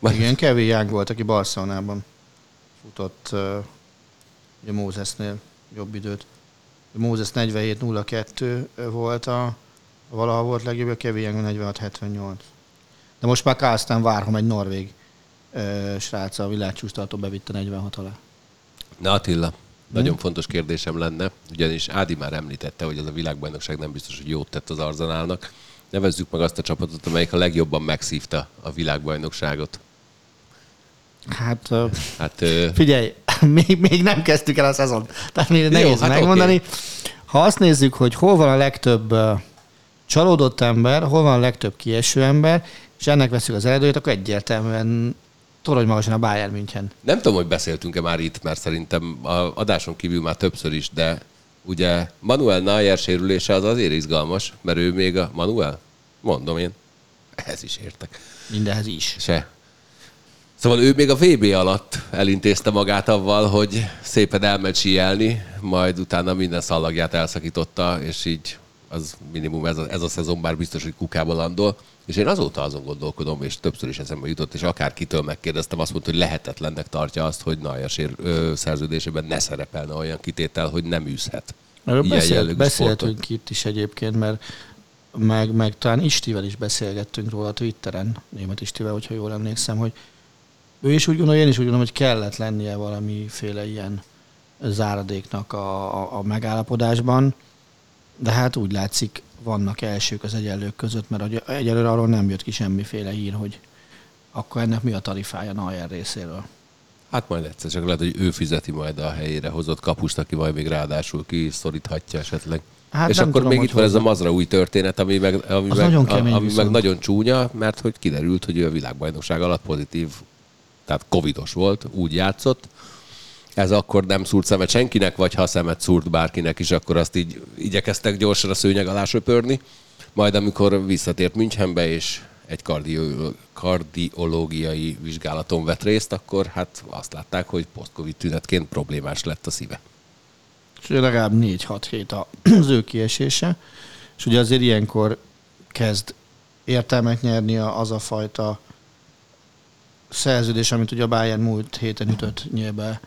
[SPEAKER 4] Igen, Kevin Young volt, aki Barcelonában futott uh, ugye Mózesnél jobb időt. Mózes 47.02 volt a, valaha volt legjobb, a Kevin Young 46.78. De most már Kálsztán Várhom egy norvég uh, srác a világcsúsztartó bevitte 46 alá.
[SPEAKER 1] Na Attila, nagyon fontos kérdésem lenne, ugyanis Ádi már említette, hogy az a világbajnokság nem biztos, hogy jót tett az Arzenálnak. Nevezzük meg azt a csapatot, amelyik a legjobban megszívta a világbajnokságot.
[SPEAKER 4] Hát
[SPEAKER 1] Hát ö,
[SPEAKER 4] Figyelj, [LAUGHS] még, még nem kezdtük el a szezon. Tehát még nehéz
[SPEAKER 1] hát
[SPEAKER 4] megmondani.
[SPEAKER 1] oké.
[SPEAKER 4] Ha azt nézzük, hogy hol van a legtöbb csalódott ember, hol van a legtöbb kieső ember, és ennek veszük az eredőjét, akkor egyértelműen torony magasan a Bayern München.
[SPEAKER 1] Nem tudom, hogy beszéltünk-e már itt, mert szerintem a adáson kívül már többször is, de ugye Manuel Neuer sérülése az azért izgalmas, mert ő még a Manuel? Mondom én. Ez is értek.
[SPEAKER 4] Mindenhez is.
[SPEAKER 1] Se. Szóval ő még a VB alatt elintézte magát avval, hogy szépen elment síelni, majd utána minden szallagját elszakította, és így az minimum ez a, ez a szezon bár biztos, hogy kukába landol. És én azóta azon gondolkodom, és többször is eszembe jutott, és akárkitől megkérdeztem, azt mondta, hogy lehetetlennek tartja azt, hogy Neuer sér, ö, szerződésében ne szerepelne olyan kitétel, hogy nem űzhet.
[SPEAKER 4] Erről beszélt, beszéltünk itt is egyébként, mert meg, meg talán Istivel is beszélgettünk róla a Twitteren, német Istivel, hogyha jól emlékszem, hogy ő is úgy gondolja, én is úgy gondolom, hogy kellett lennie valamiféle ilyen záradéknak a, a, a megállapodásban, de hát úgy látszik, vannak elsők az egyenlők között, mert egyelőre arról nem jött ki semmiféle hír, hogy akkor ennek mi a tarifája Neuer részéről.
[SPEAKER 1] Hát majd egyszer csak lehet, hogy ő fizeti majd a helyére hozott kapust, aki majd még ráadásul kiszoríthatja esetleg.
[SPEAKER 4] Hát
[SPEAKER 1] és akkor
[SPEAKER 4] tudom,
[SPEAKER 1] még itt van ez a. Mazra új történet, ami meg, ami
[SPEAKER 4] Az
[SPEAKER 1] meg,
[SPEAKER 4] nagyon
[SPEAKER 1] a-
[SPEAKER 4] kemény
[SPEAKER 1] ami meg nagyon csúnya, mert hogy kiderült, hogy ő a világbajnokság alatt pozitív, tehát covidos volt, úgy játszott. Ez akkor nem szúrt szemet senkinek, vagy ha szemet szúrt bárkinek is, akkor azt így igyekeztek gyorsan a szőnyeg alá söpörni. Majd amikor visszatért Münchenbe, és egy kardio, kardiológiai vizsgálaton vett részt, akkor hát azt látták, hogy post-covid tünetként problémás lett a szíve.
[SPEAKER 4] És legalább 4-6 hét az ő kiesése, és ugye azért ilyenkor kezd értelmet nyerni az a fajta szerződés, amit ugye a Bayern múlt héten ütött nyilván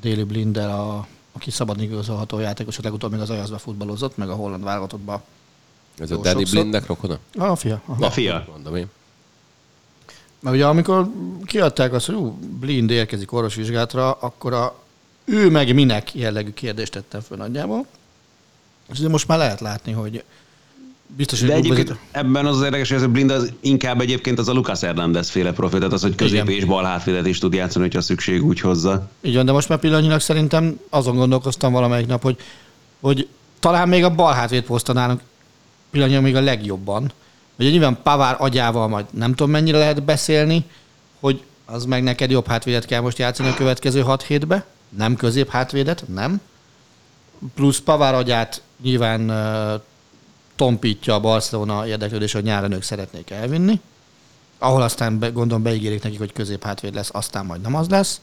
[SPEAKER 4] Déli Blindel, a, aki szabad igazolható játékos, legutóbb még az Ajazba futballozott, meg a holland válogatottba.
[SPEAKER 1] Ez a Danny. Blindnek rokona?
[SPEAKER 4] A fia. Aha.
[SPEAKER 3] A fia.
[SPEAKER 1] Mondom én.
[SPEAKER 4] Mert ugye amikor kiadták azt, hogy ú, Blind érkezik orvosvizsgálatra, akkor a ő meg minek jellegű kérdést tettem föl nagyjából. És ugye most már lehet látni, hogy biztos, hogy
[SPEAKER 3] De egyébként ebben az az érdekes, hogy ez a blind az inkább egyébként az a Lucas Hernández féle profil, tehát az, hogy közép
[SPEAKER 4] Igen.
[SPEAKER 3] és bal hátvédet is tud játszani, hogyha szükség úgy hozza.
[SPEAKER 4] Van, de most már pillanatnyilag szerintem azon gondolkoztam valamelyik nap, hogy, hogy talán még a bal hátvéd poszton állunk pillanatnyilag még a legjobban. Ugye nyilván Pavár agyával majd nem tudom mennyire lehet beszélni, hogy az meg neked jobb hátvédet kell most játszani a következő 6 hétbe, nem közép hátvédet, nem. Plusz Pavár agyát nyilván tompítja a Barcelona érdeklődés, hogy nyáron ők szeretnék elvinni. Ahol aztán be, gondolom beígérik nekik, hogy közép hátvéd lesz, aztán majd nem az lesz.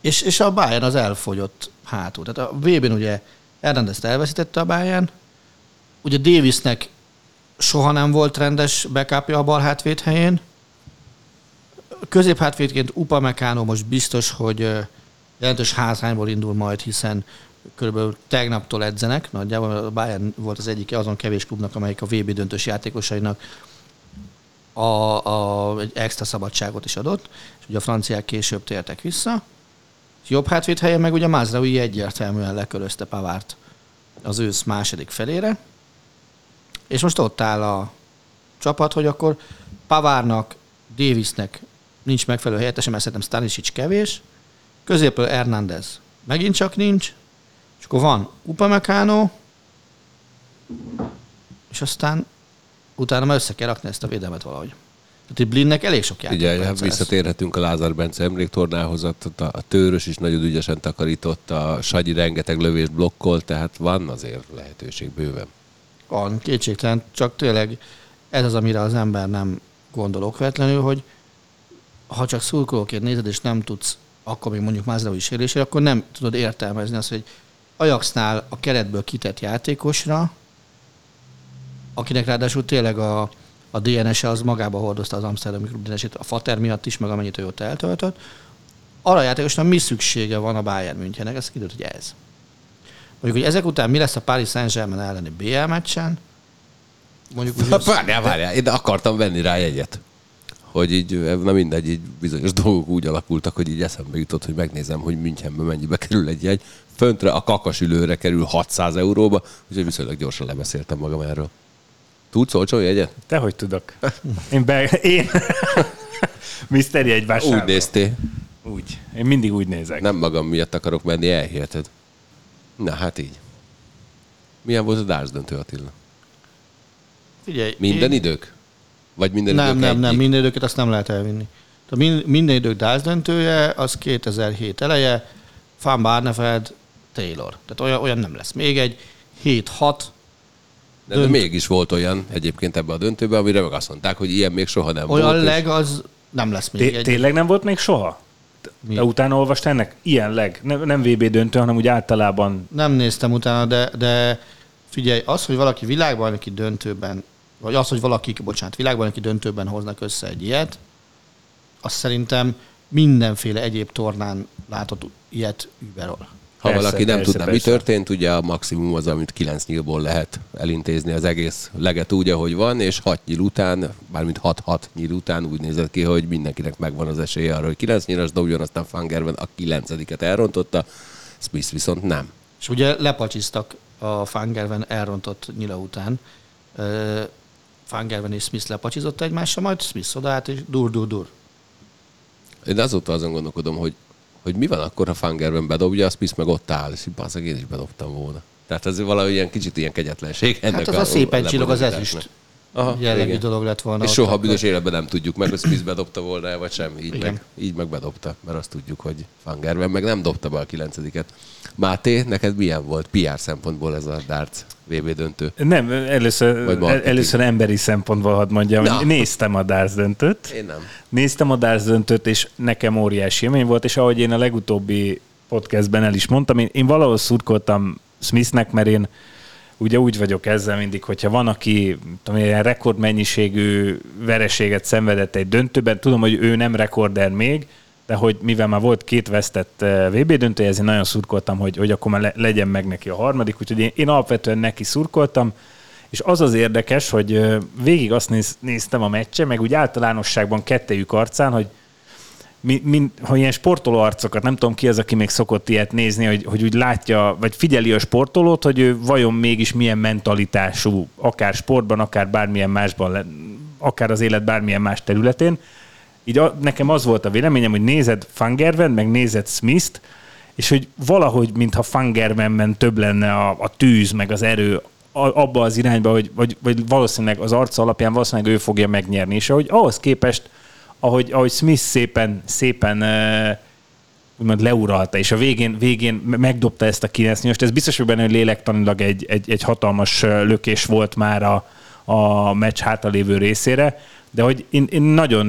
[SPEAKER 4] És, és a Bayern az elfogyott hátul. Tehát a VB-n ugye Hernandez elveszítette a Bayern, ugye Davisnek soha nem volt rendes backupja a bal hátvéd helyén. Középhátvédként Upamecano most biztos, hogy jelentős hátrányból indul majd, hiszen körülbelül tegnaptól edzenek, nagyjából a Bayern volt az egyik azon kevés klubnak, amelyik a VB döntős játékosainak a, a, egy extra szabadságot is adott, és ugye a franciák később tértek vissza. Jobb hátvéd helyen meg ugye Mazraoui egyértelműen lekörözte Pavárt az ősz második felére, és most ott áll a csapat, hogy akkor Pavárnak, Davisnek nincs megfelelő helyettese, mert szerintem Stanisic kevés, középről Hernández megint csak nincs, és akkor van Upamecano, és aztán utána már össze kell rakni ezt a védelmet valahogy. Tehát itt Blindnek elég sok játék.
[SPEAKER 1] Ugye, hát visszatérhetünk a Lázár Bence emléktornához, a, a Tőrös is nagyon ügyesen takarított, a Sagyi rengeteg lövést blokkolt, tehát van azért lehetőség bőven.
[SPEAKER 4] Van, kétségtelen, csak tényleg ez az, amire az ember nem gondol okvetlenül, hogy ha csak szurkolóként nézed, és nem tudsz akkor még mondjuk Mazraoui sérülésére, akkor nem tudod értelmezni azt, hogy Ajaxnál a keretből kitett játékosra, akinek ráadásul tényleg a, a DNS-e az magába hordozta az Amsterdami klub DNS-ét, a Fater miatt is, meg amennyit ő ott eltöltött. Arra a játékosnak mi szüksége van a Bayern Münchennek? Ez kiderült, hogy ez. Mondjuk, hogy ezek után mi lesz a Paris Saint-Germain elleni BL meccsen, mondjuk úgy,
[SPEAKER 1] Várjál, várjál, én akartam venni rá jegyet. Hogy így, na mindegy, így bizonyos dolgok úgy alakultak, hogy így eszembe jutott, hogy megnézem, hogy Münchenbe mennyibe kerül egy jegy. Föntre a kakasülőre kerül 600 euróba, úgyhogy viszonylag gyorsan lebeszéltem magam erről. Tudsz olcsó jegyet?
[SPEAKER 2] Te hogy tudok? Én, be, én [LAUGHS] Mr. Jegyvásárló.
[SPEAKER 1] Úgy néztél.
[SPEAKER 2] Úgy. Én mindig úgy nézek.
[SPEAKER 1] Nem magam miatt akarok menni, elhiheted. Na hát így. Milyen volt a Dárs döntő Attila?
[SPEAKER 4] Figyelj,
[SPEAKER 1] Minden
[SPEAKER 4] én-
[SPEAKER 1] idők? Vagy minden
[SPEAKER 4] Nem, nem,
[SPEAKER 1] egyik?
[SPEAKER 4] nem, minden időket azt nem lehet elvinni. Tehát min- minden idők DAS döntője, az 2007 eleje, Van Barneveld, Taylor. Tehát olyan, olyan nem lesz. Még egy 7-6,
[SPEAKER 1] De, de mégis volt olyan egyébként ebbe a döntőbe, amire meg azt mondták, hogy ilyen még soha nem
[SPEAKER 4] olyan
[SPEAKER 1] volt. és-
[SPEAKER 4] leg az nem lesz még
[SPEAKER 2] Té-
[SPEAKER 4] egy.
[SPEAKER 2] tényleg nem volt még soha?
[SPEAKER 4] Mi?
[SPEAKER 2] De utána olvastál ennek? Ilyen leg. Nem, nem VB döntő, hanem úgy általában
[SPEAKER 4] Nem néztem utána, de, de figyelj, az, hogy valaki világbajnoki döntőben, vagy az, hogy valakik, bocsánat, világbajnoki döntőben hoznak össze egy ilyet, azt szerintem mindenféle egyéb tornán látott ilyet überol.
[SPEAKER 1] Ha
[SPEAKER 2] Persze,
[SPEAKER 1] valaki nem
[SPEAKER 2] persze,
[SPEAKER 1] tudná, mi
[SPEAKER 2] persze.
[SPEAKER 1] történt, ugye a maximum az, amit 9 nyílból lehet elintézni az egész leget úgy, ahogy van, és 6 nyíl után, mármint 6-6 nyíl után úgy nézett ki, hogy mindenkinek megvan az esélye arra, hogy 9 nyílas dobjon, aztán Fangerben a 9 elrontotta, Smith viszont nem.
[SPEAKER 4] És ugye lepacsiztak a Fangerven elrontott nyila után. Fangerven és Smith lepacsizott egymással, majd Smith odaállt, és dur, dur, dur.
[SPEAKER 1] Én azóta azon gondolkodom, hogy, hogy mi van akkor, ha Fangerben bedobja, a Smith meg ott áll, és bazzeg, én is bedobtam volna. Tehát ez valahogy ilyen kicsit ilyen kegyetlenség ennek
[SPEAKER 4] Hát az a, szépen csillog az ezüst
[SPEAKER 1] Aha,
[SPEAKER 4] jellegű
[SPEAKER 1] igen.
[SPEAKER 4] dolog lett volna.
[SPEAKER 1] És soha
[SPEAKER 4] akkor.
[SPEAKER 1] büdös életben nem tudjuk meg, hogy Smith bedobta volna el, vagy sem. Így
[SPEAKER 4] Igen.
[SPEAKER 1] meg, így meg bedobta, mert azt tudjuk, hogy Fangerben meg nem dobta be a kilencediket. Máté, neked milyen volt PR szempontból ez a darts VB döntő?
[SPEAKER 2] Nem, először, először emberi szempontból hadd mondjam,
[SPEAKER 1] Na.
[SPEAKER 2] hogy néztem a Darts döntőt.
[SPEAKER 1] Én nem.
[SPEAKER 2] Néztem a Darts döntőt, és nekem óriási élmény volt, és ahogy én a legutóbbi podcastben el is mondtam, én, én valahol szurkoltam Smithnek, mert én ugye úgy vagyok ezzel mindig, hogyha van, aki tudom, ilyen rekordmennyiségű vereséget szenvedett egy döntőben, tudom, hogy ő nem rekorder még, de hogy mivel már volt két vesztett eh, VB döntő, ezért nagyon szurkoltam, hogy, hogy akkor már legyen meg neki a harmadik, úgyhogy én, én alapvetően neki szurkoltam, és az az érdekes, hogy eh, végig azt néz, néztem a meccse, meg úgy általánosságban kettejük arcán, hogy mi, mi, ha ilyen sportoló arcokat, nem tudom ki az, aki még szokott ilyet nézni, hogy, hogy úgy látja, vagy figyeli a sportolót, hogy ő vajon mégis milyen mentalitású, akár sportban, akár bármilyen másban, akár az élet bármilyen más területén. Így a, nekem az volt a véleményem, hogy nézed Fangerven, meg nézed Smith-t, és hogy valahogy, mintha Fangervenben több lenne a, a tűz, meg az erő abba az irányba, hogy, vagy, vagy valószínűleg az arca alapján valószínűleg ő fogja megnyerni. És ahogy ahhoz képest ahogy, ahogy Smith szépen, szépen úgymond leuralta, és a végén, végén megdobta ezt a 9 8 Ez biztos, hogy benne, hogy lélektanilag egy, egy, egy hatalmas lökés volt már a, a meccs hátalévő részére, de hogy én, én nagyon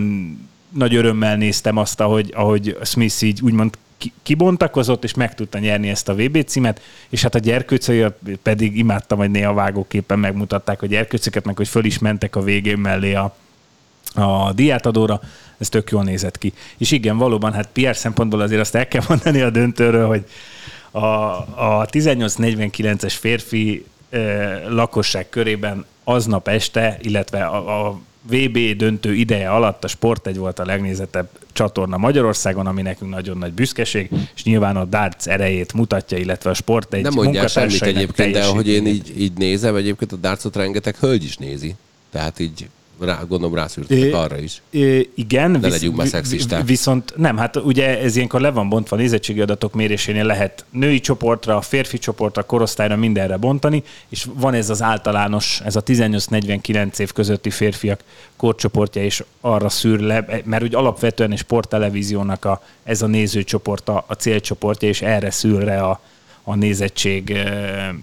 [SPEAKER 2] nagy örömmel néztem azt, ahogy, ahogy Smith így úgymond kibontakozott, és meg tudta nyerni ezt a VB címet, és hát a gyerkőcei pedig imádtam, hogy néha vágóképpen megmutatták a gyerkőcöket, meg hogy föl is mentek a végén mellé a, a diátadóra, ez tök jól nézett ki. És igen, valóban, hát PR szempontból azért azt el kell mondani a döntőről, hogy a, a 1849-es férfi eh, lakosság körében aznap este, illetve a, a VB döntő ideje alatt a Sport egy volt a legnézettebb csatorna Magyarországon, ami nekünk nagyon nagy büszkeség, és nyilván a darts erejét mutatja, illetve a Sport egy
[SPEAKER 1] Nem mondjál semmit egyébként, de ahogy én így, így nézem, egyébként a dartsot rengeteg hölgy is nézi. Tehát így rá, gondolom rászűrtek arra is.
[SPEAKER 2] É, igen.
[SPEAKER 1] Ne visz, legyünk már szexisták.
[SPEAKER 2] Viszont nem, hát ugye ez ilyenkor le van bontva, nézettségi adatok mérésénél lehet női csoportra, férfi csoportra, korosztályra mindenre bontani, és van ez az általános, ez a 18-49 év közötti férfiak korcsoportja, és arra szűr le, mert úgy alapvetően egy sporttelevíziónak a, ez a nézőcsoporta, a célcsoportja, és erre szűr le a, a nézettség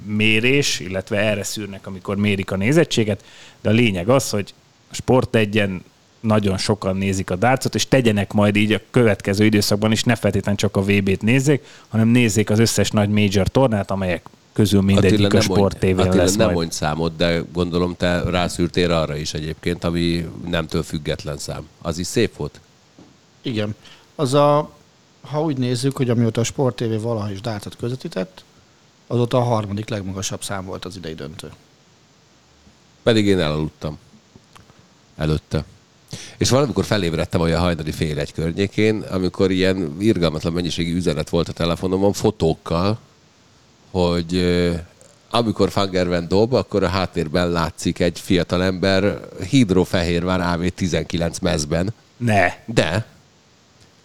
[SPEAKER 2] mérés, illetve erre szűrnek, amikor mérik a nézettséget, de a lényeg az, hogy Sport egyen nagyon sokan nézik a dárcot, és tegyenek majd így a következő időszakban is, ne feltétlenül csak a VB-t nézzék, hanem nézzék az összes nagy major tornát, amelyek közül mindegyik Attila, a Sport tv
[SPEAKER 1] lesz
[SPEAKER 2] nem
[SPEAKER 1] mondj számot, de gondolom te rászűrtél arra is egyébként, ami nemtől független szám. Az is szép volt?
[SPEAKER 4] Igen. Az a, ha úgy nézzük, hogy amióta a Sport TV valaha is dárcot közvetített, azóta a harmadik legmagasabb szám volt az idei döntő.
[SPEAKER 1] Pedig én elaludtam előtte. És valamikor felébredtem olyan hajnali fél egy környékén, amikor ilyen irgalmatlan mennyiségű üzenet volt a telefonomon fotókkal, hogy amikor Fangerven dob, akkor a háttérben látszik egy fiatal ember hidrofehérvár AV19 mezben.
[SPEAKER 2] Ne.
[SPEAKER 1] De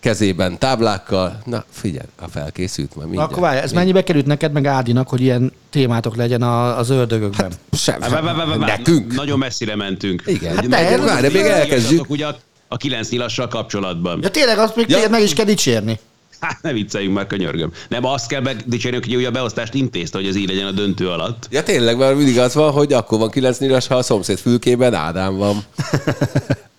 [SPEAKER 1] kezében táblákkal. Na, figyelj, a felkészült majd mindjárt.
[SPEAKER 4] Akkor várj, ez mennyibe került neked meg Ádinak, hogy ilyen témátok legyen az ördögökben? Hát,
[SPEAKER 1] sem, Nekünk.
[SPEAKER 3] Nagyon messzire mentünk.
[SPEAKER 1] Igen. Hát, ne, várj, még elkezdjük.
[SPEAKER 3] Ugye a kilenc nyilassal kapcsolatban.
[SPEAKER 4] Ja tényleg, azt még ja. meg is kell dicsérni.
[SPEAKER 3] Hát ne vicceljünk már, könyörgöm. Nem, azt kell dicsérni, hogy ugye a beosztást intézte, hogy ez így legyen a döntő alatt.
[SPEAKER 1] Ja tényleg, mert mindig az van, hogy akkor van kilenc nyilas, ha a szomszéd fülkében Ádám van. [LAUGHS]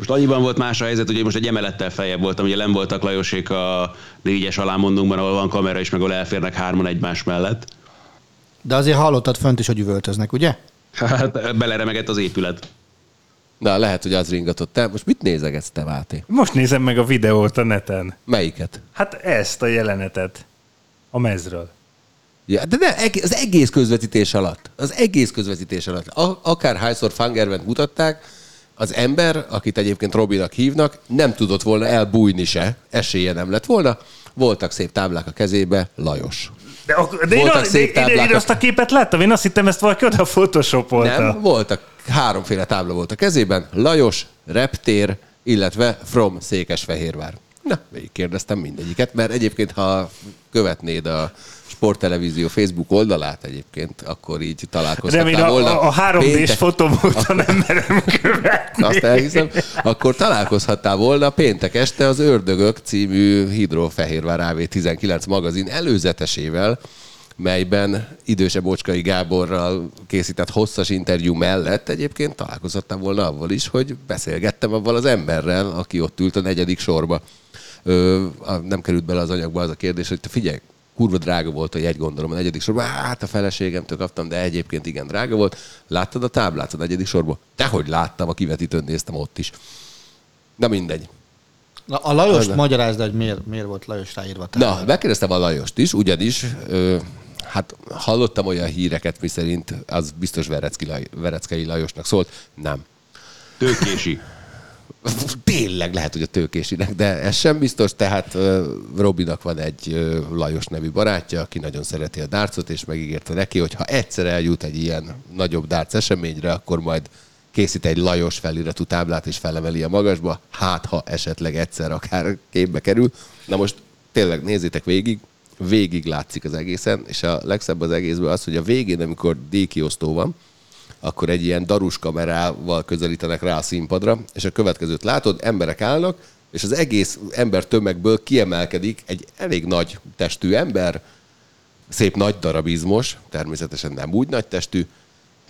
[SPEAKER 3] Most annyiban volt más a helyzet, hogy most egy emelettel feljebb voltam, ugye nem voltak Lajosék a négyes alámondunkban, ahol van kamera is, meg ahol elférnek hárman egymás mellett.
[SPEAKER 4] De azért hallottad fönt is, hogy üvöltöznek, ugye?
[SPEAKER 3] Hát beleremegett az épület.
[SPEAKER 1] Na, lehet, hogy az ringatott. Te most mit nézegetsz te, Váté?
[SPEAKER 2] Most nézem meg a videót a neten.
[SPEAKER 1] Melyiket?
[SPEAKER 2] Hát ezt a jelenetet. A mezről.
[SPEAKER 1] Ja, de ne, az egész közvetítés alatt. Az egész közvetítés alatt. Akár hányszor Fangervent mutatták, az ember, akit egyébként Robinak hívnak, nem tudott volna elbújni se, esélye nem lett volna. Voltak szép táblák a kezébe, Lajos.
[SPEAKER 2] De, de voltak én, szép táblák. Én, én azt a képet láttam, én azt hittem, ezt valaki oda photoshopolta.
[SPEAKER 1] Nem, voltak, háromféle tábla volt a kezében, Lajos, Reptér, illetve From Székesfehérvár. Na, végig kérdeztem mindegyiket, mert egyébként, ha követnéd a sporttelevízió Facebook oldalát egyébként, akkor így találkozhattál Remélem, volna.
[SPEAKER 2] A, a 3D-s fotóm óta nem merem követni.
[SPEAKER 1] Azt elhiszem. Akkor találkozhattál volna péntek este az Ördögök című Hidrofehérvár AV19 magazin előzetesével, melyben idősebb Bocskai Gáborral készített hosszas interjú mellett egyébként találkozhattam volna avval is, hogy beszélgettem avval az emberrel, aki ott ült a negyedik sorba. Ö, nem került bele az anyagba az a kérdés, hogy te figyelj, kurva drága volt a jegy, gondolom a negyedik sorban. Hát a feleségemtől kaptam, de egyébként igen drága volt. Láttad a táblát a negyedik sorban? Dehogy láttam, a kivetítőn néztem ott is. Na mindegy.
[SPEAKER 4] Na, a Lajos
[SPEAKER 1] Az-
[SPEAKER 4] magyarázd, hogy miért, miért volt Lajos ráírva.
[SPEAKER 1] Na, megkérdeztem a Lajost is, ugyanis ö, hát hallottam olyan híreket, miszerint az biztos Verecki, Laj, Vereckei Lajosnak szólt. Nem.
[SPEAKER 3] Tőkési.
[SPEAKER 1] Tényleg lehet, hogy a tőkésinek, de ez sem biztos, tehát Robinak van egy Lajos nevű barátja, aki nagyon szereti a dárcot, és megígérte neki, hogy ha egyszer eljut egy ilyen nagyobb dárc eseményre, akkor majd készít egy Lajos feliratú táblát, és felemeli a magasba, hát ha esetleg egyszer akár képbe kerül. Na most tényleg nézzétek végig, végig látszik az egészen, és a legszebb az egészből az, hogy a végén, amikor díjkiosztó van, akkor egy ilyen darus kamerával közelítenek rá a színpadra, és a következőt látod, emberek állnak, és az egész ember tömegből kiemelkedik egy elég nagy testű ember, szép nagy darabizmos, természetesen nem úgy nagy testű,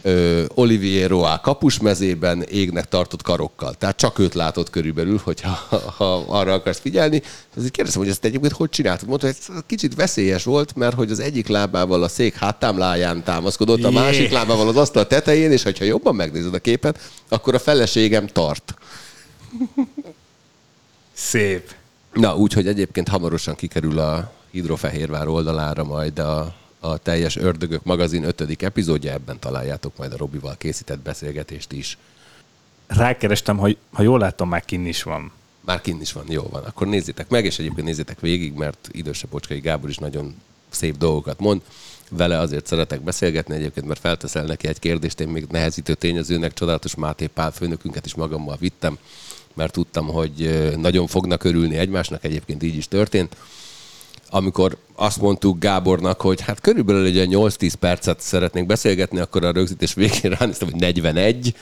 [SPEAKER 1] ö, Olivier Roa kapusmezében égnek tartott karokkal. Tehát csak őt látod körülbelül, hogyha [LAUGHS] ha arra akarsz figyelni. Azért kérdeztem, hogy ezt egyébként hogy csináltad? Mondta, hogy ez kicsit veszélyes volt, mert hogy az egyik lábával a szék háttámláján támaszkodott, a másik lábával az asztal tetején, és hogyha jobban megnézed a képet, akkor a feleségem tart.
[SPEAKER 2] Szép.
[SPEAKER 1] Na, úgyhogy egyébként hamarosan kikerül a Hidrofehérvár oldalára majd a, a teljes Ördögök magazin ötödik epizódja, ebben találjátok majd a Robival készített beszélgetést is.
[SPEAKER 2] Rákerestem, hogy ha jól látom, már kinn is van.
[SPEAKER 1] Már kint is van, jó van. Akkor nézzétek meg, és egyébként nézzétek végig, mert idősebb Bocskai Gábor is nagyon szép dolgokat mond. Vele azért szeretek beszélgetni egyébként, mert felteszel neki egy kérdést, én még nehezítő tényezőnek csodálatos Máté Pál főnökünket is magammal vittem, mert tudtam, hogy nagyon fognak örülni egymásnak, egyébként így is történt. Amikor azt mondtuk Gábornak, hogy hát körülbelül egy olyan 8-10 percet szeretnénk beszélgetni, akkor a rögzítés végén ránéztem, hogy 41,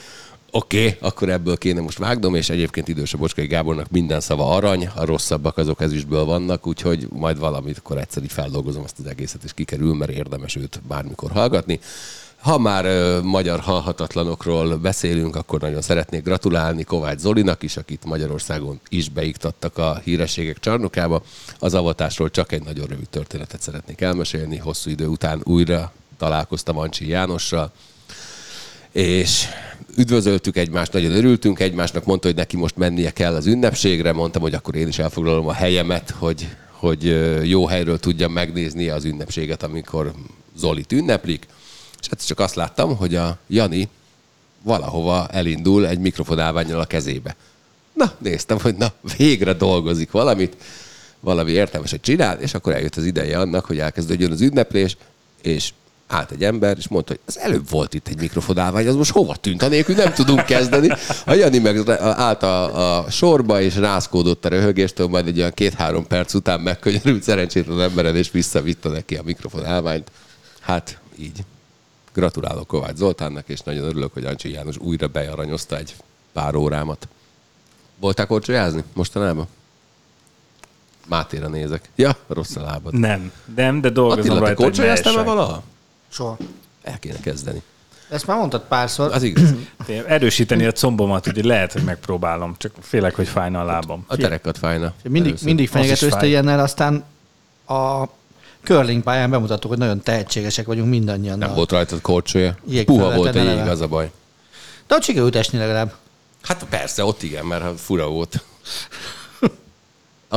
[SPEAKER 1] Oké, okay, akkor ebből kéne most vágnom, és egyébként idősebb Bocskai Gábornak minden szava arany, a rosszabbak azok ezüstből vannak, úgyhogy majd valamit akkor egyszer így feldolgozom ezt az egészet, és kikerül, mert érdemes őt bármikor hallgatni. Ha már ö, magyar halhatatlanokról beszélünk, akkor nagyon szeretnék gratulálni Kovács Zolinak is, akit Magyarországon is beiktattak a hírességek csarnokába. Az avatásról csak egy nagyon rövid történetet szeretnék elmesélni. Hosszú idő után újra találkoztam Ancsi Jánossal, és üdvözöltük egymást, nagyon örültünk egymásnak, mondta, hogy neki most mennie kell az ünnepségre, mondtam, hogy akkor én is elfoglalom a helyemet, hogy, hogy jó helyről tudjam megnézni az ünnepséget, amikor Zolit ünneplik, és hát csak azt láttam, hogy a Jani valahova elindul egy mikrofonálványjal a kezébe. Na, néztem, hogy na, végre dolgozik valamit, valami értelmeset csinál, és akkor eljött az ideje annak, hogy elkezdődjön az ünneplés, és állt egy ember, és mondta, hogy az előbb volt itt egy mikrofonálvány, az most hova tűnt, anélkül nem tudunk kezdeni. A Jani meg állt a, a sorba, és rászkódott a röhögéstől, majd egy olyan két-három perc után megkönyörült szerencsétlen emberen, és visszavitta neki a mikrofonálványt. Hát így. Gratulálok Kovács Zoltánnak, és nagyon örülök, hogy Ancsi János újra bearanyozta egy pár órámat. Voltál korcsolyázni mostanában? Mátéra nézek. Ja, rossz a lábad.
[SPEAKER 2] Nem, nem, de dolgozom
[SPEAKER 1] Attila, te
[SPEAKER 2] rajta, ne
[SPEAKER 1] korcsolyáztál már valaha?
[SPEAKER 4] Soha.
[SPEAKER 1] El kéne kezdeni.
[SPEAKER 4] Ezt már mondtad párszor.
[SPEAKER 1] Az igaz.
[SPEAKER 2] Erősíteni a combomat, úgyhogy lehet, hogy megpróbálom, csak félek, hogy fájna a lábam.
[SPEAKER 1] A terekat fájna.
[SPEAKER 4] Mindig,
[SPEAKER 1] Először.
[SPEAKER 4] mindig
[SPEAKER 2] fáj.
[SPEAKER 4] ilyennel, aztán a curling pályán bemutattuk, hogy nagyon tehetségesek vagyunk mindannyian.
[SPEAKER 1] Nem
[SPEAKER 4] a-
[SPEAKER 1] volt rajtad korcsolya. Puha volt a jég, az a baj.
[SPEAKER 4] De ott sikerült esni legalább.
[SPEAKER 1] Hát persze, ott igen, mert hát fura volt.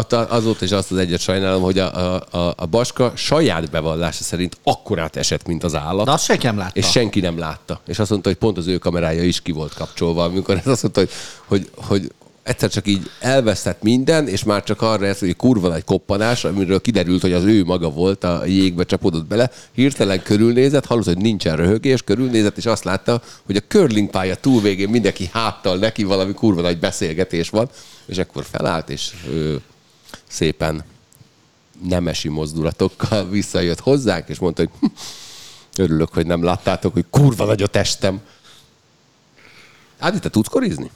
[SPEAKER 1] Azóta is azt az egyet sajnálom, hogy a, a, a, a Baska saját bevallása szerint akkorát esett, mint az állat.
[SPEAKER 4] De azt senki nem látta.
[SPEAKER 1] És senki nem látta. És azt mondta, hogy pont az ő kamerája is ki volt kapcsolva, amikor ez azt mondta, hogy, hogy, hogy egyszer csak így elvesztett minden, és már csak arra ez, hogy kurva nagy koppanás, amiről kiderült, hogy az ő maga volt, a jégbe csapódott bele, hirtelen körülnézett, hallott, hogy nincsen röhögés, körülnézett, és azt látta, hogy a curling pálya túl végén mindenki háttal neki valami kurva nagy beszélgetés van, és akkor felállt, és ő, szépen nemesi mozdulatokkal [LAUGHS] visszajött hozzánk, és mondta, hogy hm, örülök, hogy nem láttátok, hogy kurva nagy a testem. Ádi, te tudsz korizni?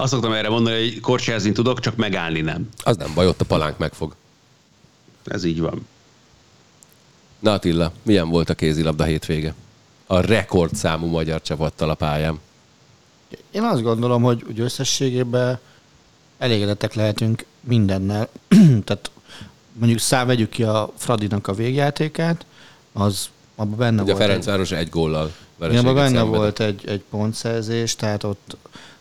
[SPEAKER 3] Azt szoktam erre mondani, hogy korcsolyázni tudok, csak megállni nem.
[SPEAKER 1] Az nem baj, ott a palánk megfog.
[SPEAKER 3] Ez így van.
[SPEAKER 1] Na Attila, milyen volt a kézilabda hétvége? A rekordszámú magyar csapattal a pályán.
[SPEAKER 4] Én azt gondolom, hogy, hogy összességében elégedettek lehetünk mindennel. [CLEARS THROAT] Tehát mondjuk szám, vegyük ki a Fradinak a végjátékát, az abban benne
[SPEAKER 1] Ugye a
[SPEAKER 4] volt.
[SPEAKER 1] Ferencváros egy góllal
[SPEAKER 4] Igen, abban benne
[SPEAKER 1] szenvedett.
[SPEAKER 4] volt egy, egy pontszerzés, tehát ott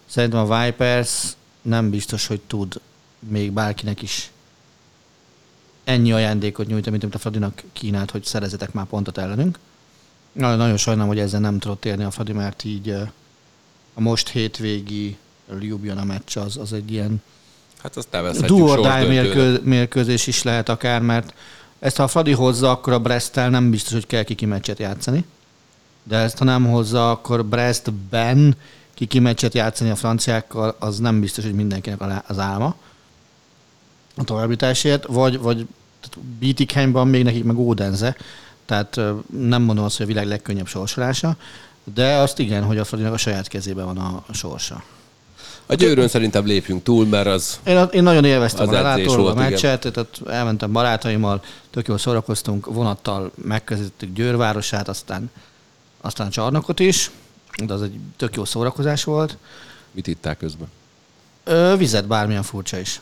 [SPEAKER 4] szerintem a Vipers nem biztos, hogy tud még bárkinek is ennyi ajándékot nyújtani, mint amit a Fradinak kínált, hogy szerezetek már pontot ellenünk. Nagyon, nagyon sajnálom, hogy ezzel nem tudott érni a Fradi, mert így a most hétvégi Ljubljana meccs az, az egy ilyen
[SPEAKER 1] Hát azt nevezhetjük
[SPEAKER 4] do or die
[SPEAKER 1] sorsdöntőnek.
[SPEAKER 4] mérkő, mérkőzés is lehet akár, mert ezt ha a Fradi hozza, akkor a Bresttel nem biztos, hogy kell kiki meccset játszani. De ezt ha nem hozza, akkor Brestben kiki meccset játszani a franciákkal, az nem biztos, hogy mindenkinek az álma a továbbításért, vagy, vagy Bietigheimban még nekik meg Odense, tehát nem mondom azt, hogy a világ legkönnyebb sorsolása, de azt igen, hogy a Fradinak a saját kezében van a, sorsa.
[SPEAKER 1] A győrön szerintem lépjünk túl, mert az
[SPEAKER 4] Én, én nagyon élveztem
[SPEAKER 1] Az
[SPEAKER 4] a
[SPEAKER 1] edzés
[SPEAKER 4] lelátóról a
[SPEAKER 1] igen.
[SPEAKER 4] meccset, tehát elmentem barátaimmal, tök jól szórakoztunk, vonattal megközelítettük Győrvárosát, aztán, aztán Csarnokot is, de az egy tök jó szórakozás volt.
[SPEAKER 1] mit itták közben.
[SPEAKER 4] Ö, vizet, bármilyen furcsa is.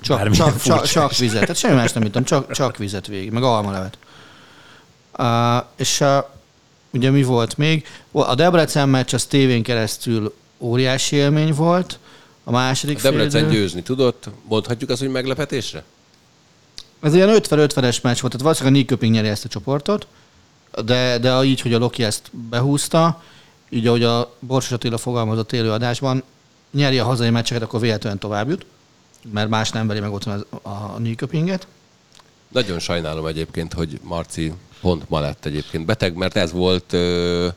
[SPEAKER 4] Csak,
[SPEAKER 2] Bármilyen
[SPEAKER 4] csak, csak,
[SPEAKER 2] furcsa
[SPEAKER 4] csak
[SPEAKER 2] is.
[SPEAKER 4] vizet, tehát semmi más nem ittam, csak, csak vizet végig, meg almalevet. Uh, és uh, ugye mi volt még? A Debrecen meccs az tévén keresztül óriási élmény volt. A második
[SPEAKER 1] A Debrecen
[SPEAKER 4] félidő-
[SPEAKER 1] győzni tudott, mondhatjuk azt, hogy meglepetésre?
[SPEAKER 4] Ez ilyen 50-50-es meccs volt, tehát valószínűleg a Nyköping nyeri ezt a csoportot, de, de így, hogy a Loki ezt behúzta, így ahogy a Borsos Attila fogalmazott élőadásban, nyeri a hazai meccseket, akkor véletlenül tovább jut, mert más nem veri meg otthon a Nyköpinget.
[SPEAKER 1] Nagyon sajnálom egyébként, hogy Marci pont ma lett egyébként beteg, mert ez volt ö,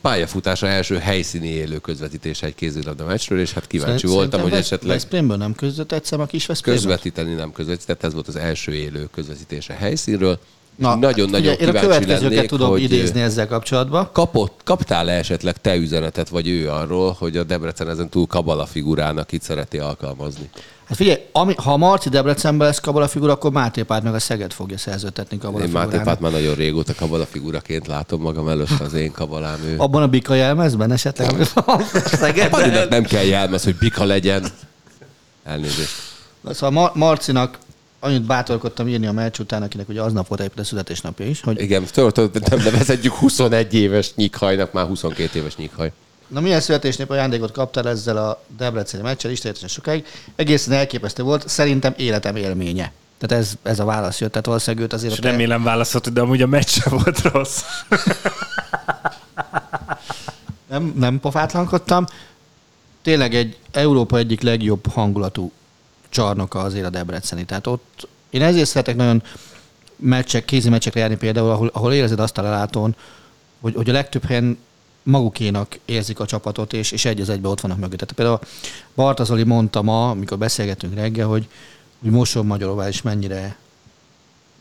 [SPEAKER 1] pályafutása első helyszíni élő közvetítése egy kézilabda meccsről, és hát kíváncsi
[SPEAKER 4] Szerint-
[SPEAKER 1] voltam, hogy
[SPEAKER 4] szerintem
[SPEAKER 1] esetleg
[SPEAKER 4] Veszprémből nem között egyszer a kis Veszprémből?
[SPEAKER 1] közvetíteni nem közvetített, ez volt az első élő közvetítése helyszínről.
[SPEAKER 4] Na,
[SPEAKER 1] Nagyon-nagyon
[SPEAKER 4] ugye, én a
[SPEAKER 1] kíváncsi
[SPEAKER 4] következőket
[SPEAKER 1] lennék,
[SPEAKER 4] tudom
[SPEAKER 1] hogy
[SPEAKER 4] idézni ezzel kapcsolatban.
[SPEAKER 1] kapott, kaptál-e esetleg te üzenetet, vagy ő arról, hogy a Debrecen ezen túl kabala figurának itt szereti alkalmazni?
[SPEAKER 4] Hát figyelj, ami, ha a Marci Debrecenben lesz kabala figura, akkor Máté Párt meg a Szeged fogja szerződtetni kabala
[SPEAKER 1] Én Máté. Pát már nagyon régóta kabala figuraként látom magam előtt az én kabalám ő.
[SPEAKER 4] Abban a bika jelmezben esetleg, [LAUGHS] Szegedben.
[SPEAKER 1] Nem kell jelmez, hogy bika legyen. Elnézést.
[SPEAKER 4] Szóval Mar- Marcinak annyit bátorkodtam írni a meccs után, akinek ugye aznap volt egyébként a születésnapja is, hogy
[SPEAKER 1] Igen, tudod, nem nevezhetjük 21 éves nyikhajnak, már 22 éves nyikhaj.
[SPEAKER 4] na milyen születésnap ajándékot kaptál ezzel a Debreceni meccsel, istenetesen sokáig. Egészen elképesztő volt, szerintem életem élménye. Tehát ez, ez a válasz jött, tehát valószínűleg őt azért
[SPEAKER 2] És remélem válaszolt, de amúgy a meccs volt rossz.
[SPEAKER 4] nem, nem pofátlankodtam. Tényleg egy Európa egyik legjobb hangulatú csarnoka azért a Debreceni. Tehát ott én ezért szeretek nagyon meccsek, kézi meccsekre járni például, ahol, ahol érzed azt a lelátón, hogy, hogy a legtöbb helyen magukénak érzik a csapatot, és, és egy az egybe ott vannak mögött. Tehát például Bartazoli mondta ma, amikor beszélgettünk reggel, hogy, hogy Moson Magyaróvá is mennyire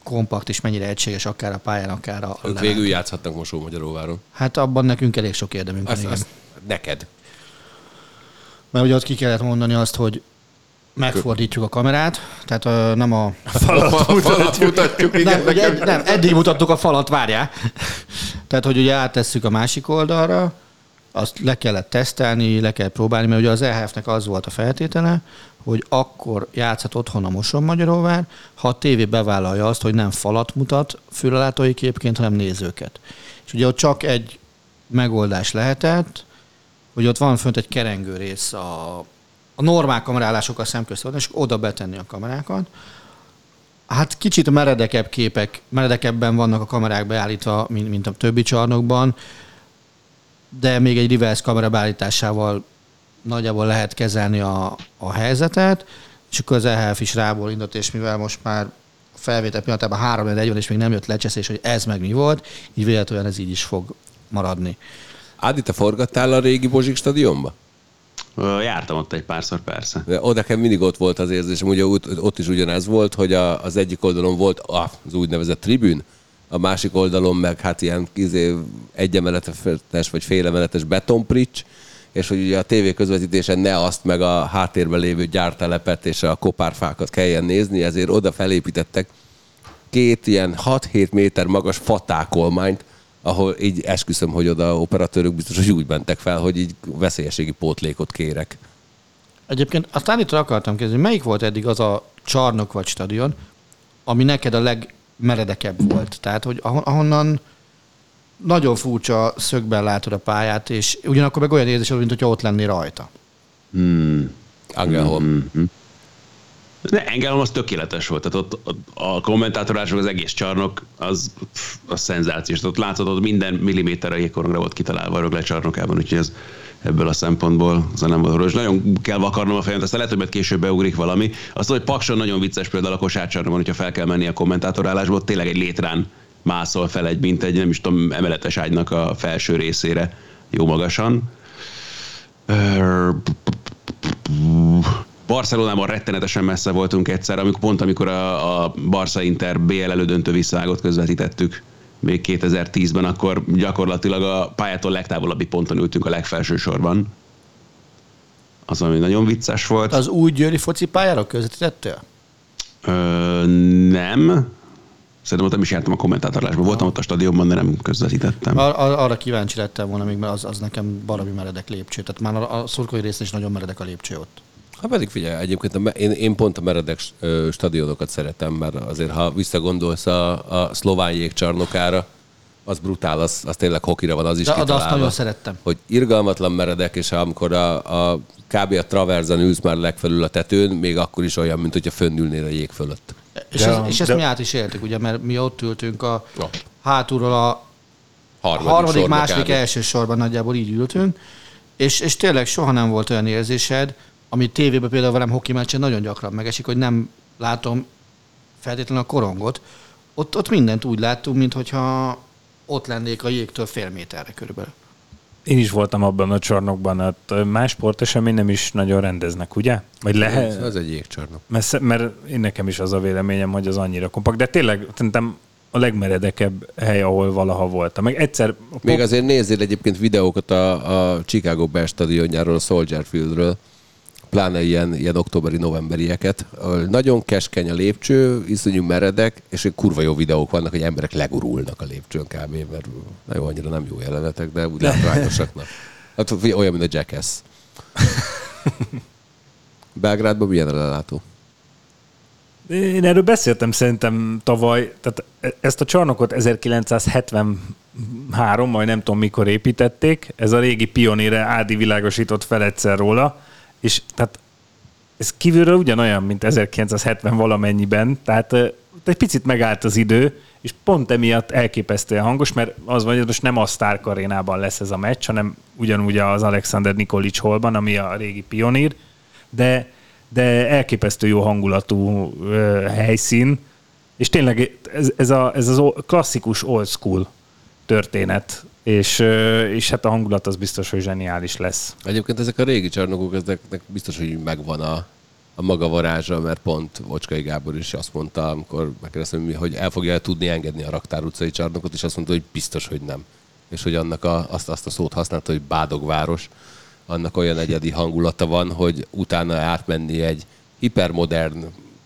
[SPEAKER 4] kompakt és mennyire egységes akár a pályán, akár a
[SPEAKER 1] Ők
[SPEAKER 4] lelátón.
[SPEAKER 1] végül játszhatnak Mosó-Magyaróváron.
[SPEAKER 4] Hát abban nekünk elég sok érdemünk van.
[SPEAKER 1] Azt neked.
[SPEAKER 4] Mert ugye ott ki kellett mondani azt, hogy megfordítjuk a kamerát, tehát ö, nem a...
[SPEAKER 2] Falat [LAUGHS] mutatjuk.
[SPEAKER 1] mutatjuk,
[SPEAKER 4] Nem, ugye, nem, eddig mutattuk a falat, várjál. [LAUGHS] Tehát, hogy ugye áttesszük a másik oldalra, azt le kellett tesztelni, le kell próbálni, mert ugye az EHF-nek az volt a feltétele, hogy akkor játszhat otthon a Moson Magyaróvár, ha a tévé bevállalja azt, hogy nem falat mutat fülelátói képként, hanem nézőket. És ugye ott csak egy megoldás lehetett, hogy ott van fönt egy kerengő rész a, a normál kamerálásokkal szemközt, és oda betenni a kamerákat. Hát kicsit meredekebb képek, meredekebben vannak a kamerák beállítva, mint, mint a többi csarnokban, de még egy reverse kamera beállításával nagyjából lehet kezelni a, a helyzetet, és akkor az EHF is rából indult, és mivel most már felvétel pillanatában 3 1 van, és még nem jött lecseszés, hogy ez meg mi volt, így véletlenül ez így is fog maradni.
[SPEAKER 1] Ádi, te forgattál a régi Bozsik stadionba?
[SPEAKER 3] Jártam ott egy párszor, persze.
[SPEAKER 1] De oda nekem mindig ott volt az érzésem, ugye ott, ott is ugyanez volt, hogy a, az egyik oldalon volt az úgynevezett tribün, a másik oldalon meg hát ilyen izé, egyemeletes vagy félemeletes betonprics, és hogy ugye a tévé közvetítésen ne azt meg a háttérben lévő gyártelepet és a kopárfákat kelljen nézni, ezért oda felépítettek két ilyen 6-7 méter magas fatákolmányt, ahol így esküszöm, hogy oda operatőrök biztos, hogy úgy mentek fel, hogy így veszélyességi pótlékot kérek.
[SPEAKER 4] Egyébként azt állítólag akartam kérdezni, melyik volt eddig az a csarnok vagy stadion, ami neked a legmeredekebb volt? Tehát, hogy ahonnan nagyon furcsa szögben látod a pályát, és ugyanakkor meg olyan érzés, mint hogyha ott lennél rajta.
[SPEAKER 3] Hmm.
[SPEAKER 1] Angelholm.
[SPEAKER 3] Mm-hmm. De Engelholm az tökéletes volt, tehát ott, a kommentátorások, az egész csarnok, az, az szenzációs. Ott láthatod, minden milliméter a jégkorongra volt kitalálva a rögle csarnokában, úgyhogy ez ebből a szempontból az nem volt Nagyon kell vakarnom a fejemet, aztán lehet, hogy majd később beugrik valami. Azt, hogy Pakson nagyon vicces például a kosárcsarnokban, hogyha fel kell menni a kommentátorálásból, tényleg egy létrán mászol fel egy, mint egy, nem is tudom, emeletes ágynak a felső részére jó magasan. Barcelonában rettenetesen messze voltunk egyszer, amikor pont amikor a, a Barca Inter BL elődöntő visszavágott közvetítettük még 2010-ben, akkor gyakorlatilag a pályától legtávolabbi ponton ültünk a legfelső sorban. Az, ami nagyon vicces volt.
[SPEAKER 4] Az új győri foci pályára közvetítettél?
[SPEAKER 3] Ö, nem. Szerintem ott nem is jártam a kommentátorlásban. Voltam ott a stadionban, de nem közvetítettem.
[SPEAKER 4] Ar- ar- arra kíváncsi lettem volna még, mert az, az nekem baromi meredek lépcső. Tehát már a, a szurkolói részen is nagyon meredek a lépcső ott.
[SPEAKER 1] Hát pedig figyelj, egyébként a, én, én pont a meredek stadionokat szeretem, mert azért ha visszagondolsz a, a szlován jégcsarnokára, az brutál, az, az tényleg hokira van, az is
[SPEAKER 4] de,
[SPEAKER 1] kitalálva.
[SPEAKER 4] De azt nagyon szerettem.
[SPEAKER 1] Hogy irgalmatlan meredek, és amikor a, a kb. a traverzen ülsz már legfelül a tetőn, még akkor is olyan, mint hogyha fönnülnél a jég fölött.
[SPEAKER 4] És, de, ez, és ezt de... mi át is éltük, ugye, mert mi ott ültünk a no. hátulról a harmadik, harmadik második, első sorban nagyjából így ültünk, és, és tényleg soha nem volt olyan érzésed, ami tévében például velem hoki meccsen nagyon gyakran megesik, hogy nem látom feltétlenül a korongot. Ott, ott mindent úgy láttunk, mintha ott lennék a jégtől fél méterre körülbelül.
[SPEAKER 2] Én is voltam abban a csarnokban, hát más sportesemény nem is nagyon rendeznek, ugye? Vagy lehet?
[SPEAKER 1] Ez egy jégcsarnok.
[SPEAKER 2] Mert, mert én nekem is az a véleményem, hogy az annyira kompakt, de tényleg szerintem a legmeredekebb hely, ahol valaha voltam. Meg egyszer...
[SPEAKER 1] Még azért nézzél egyébként videókat a, a Chicago Bears stadionjáról, a Soldier Fieldről, pláne ilyen, ilyen októberi-novemberieket. Nagyon keskeny a lépcső, iszonyú meredek, és kurva jó videók vannak, hogy emberek legurulnak a lépcsőn kb. Mert na jó, annyira nem jó jelenetek, de úgy látványosaknak. Hát olyan, mint a Jackass. [LAUGHS] Belgrádban milyen a lelátó?
[SPEAKER 2] Én erről beszéltem szerintem tavaly, tehát ezt a csarnokot 1973, majd nem tudom mikor építették, ez a régi pionére Ádi világosított fel egyszer róla, és tehát ez kívülről ugyanolyan, mint 1970 valamennyiben, tehát egy picit megállt az idő, és pont emiatt elképesztően hangos, mert az van, hogy most nem a Stark arénában lesz ez a meccs, hanem ugyanúgy az Alexander Nikolic holban, ami a régi pionír, de, de elképesztő jó hangulatú uh, helyszín, és tényleg ez, ez, a, ez az klasszikus old school történet, és, és hát a hangulat az biztos, hogy zseniális lesz.
[SPEAKER 1] Egyébként ezek a régi csarnokok, ezeknek biztos, hogy megvan a, a maga varázsa, mert pont Vocskai Gábor is azt mondta, amikor megkérdeztem, hogy el fogja tudni engedni a Raktár utcai csarnokot, és azt mondta, hogy biztos, hogy nem. És hogy annak a, azt, azt a szót használta, hogy bádogváros, annak olyan egyedi hangulata van, hogy utána átmenni egy hipermodern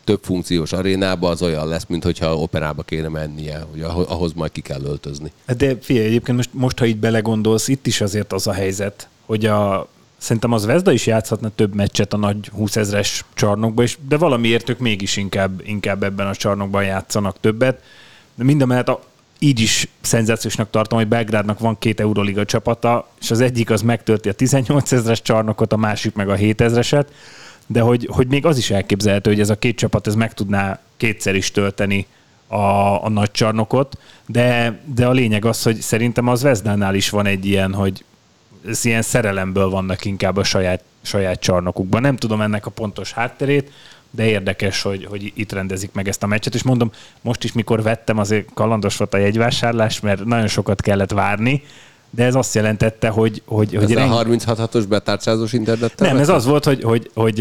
[SPEAKER 1] több funkciós arénába az olyan lesz, mint hogyha operába kéne mennie, hogy ahhoz majd ki kell öltözni.
[SPEAKER 2] De figyelj, egyébként most, most, ha így belegondolsz, itt is azért az a helyzet, hogy a, szerintem az Vezda is játszhatna több meccset a nagy 20 ezres csarnokba, és, de valamiért ők mégis inkább, inkább ebben a csarnokban játszanak többet. De mind a a, így is szenzációsnak tartom, hogy Belgrádnak van két Euroliga csapata, és az egyik az megtölti a 18 ezres csarnokot, a másik meg a 7 ezreset de hogy, hogy még az is elképzelhető, hogy ez a két csapat ez meg tudná kétszer is tölteni a, a nagy csarnokot, de, de a lényeg az, hogy szerintem az Vezdánál is van egy ilyen, hogy ez ilyen szerelemből vannak inkább a saját, saját csarnokukban. Nem tudom ennek a pontos hátterét, de érdekes, hogy, hogy itt rendezik meg ezt a meccset, és mondom, most is mikor vettem, azért kalandos volt a jegyvásárlás, mert nagyon sokat kellett várni, de ez azt jelentette, hogy... hogy,
[SPEAKER 1] ez
[SPEAKER 2] hogy
[SPEAKER 1] a 36-os betárcsázós internet?
[SPEAKER 2] Nem, ez az volt, hogy, hogy, hogy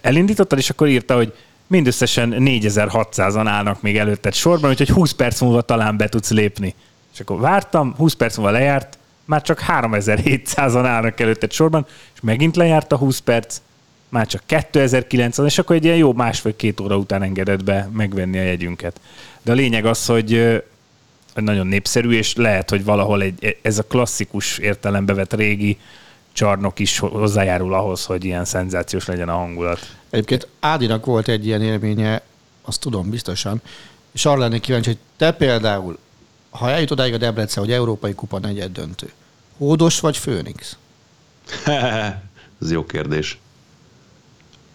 [SPEAKER 2] elindítottad, és akkor írta, hogy mindösszesen 4600-an állnak még előtted sorban, úgyhogy 20 perc múlva talán be tudsz lépni. És akkor vártam, 20 perc múlva lejárt, már csak 3700-an állnak előtted sorban, és megint lejárt a 20 perc, már csak 2900, és akkor egy ilyen jó másfél-két óra után engedett be megvenni a jegyünket. De a lényeg az, hogy nagyon népszerű, és lehet, hogy valahol egy, ez a klasszikus értelembe vett régi csarnok is hozzájárul ahhoz, hogy ilyen szenzációs legyen a hangulat.
[SPEAKER 4] Egyébként Ádinak volt egy ilyen élménye, azt tudom biztosan, És arra lennék kíváncsi, hogy te például, ha eljut odáig a Debrecen, hogy Európai Kupa negyed döntő, Hódos vagy Főnix? [LAUGHS]
[SPEAKER 3] Ez jó kérdés.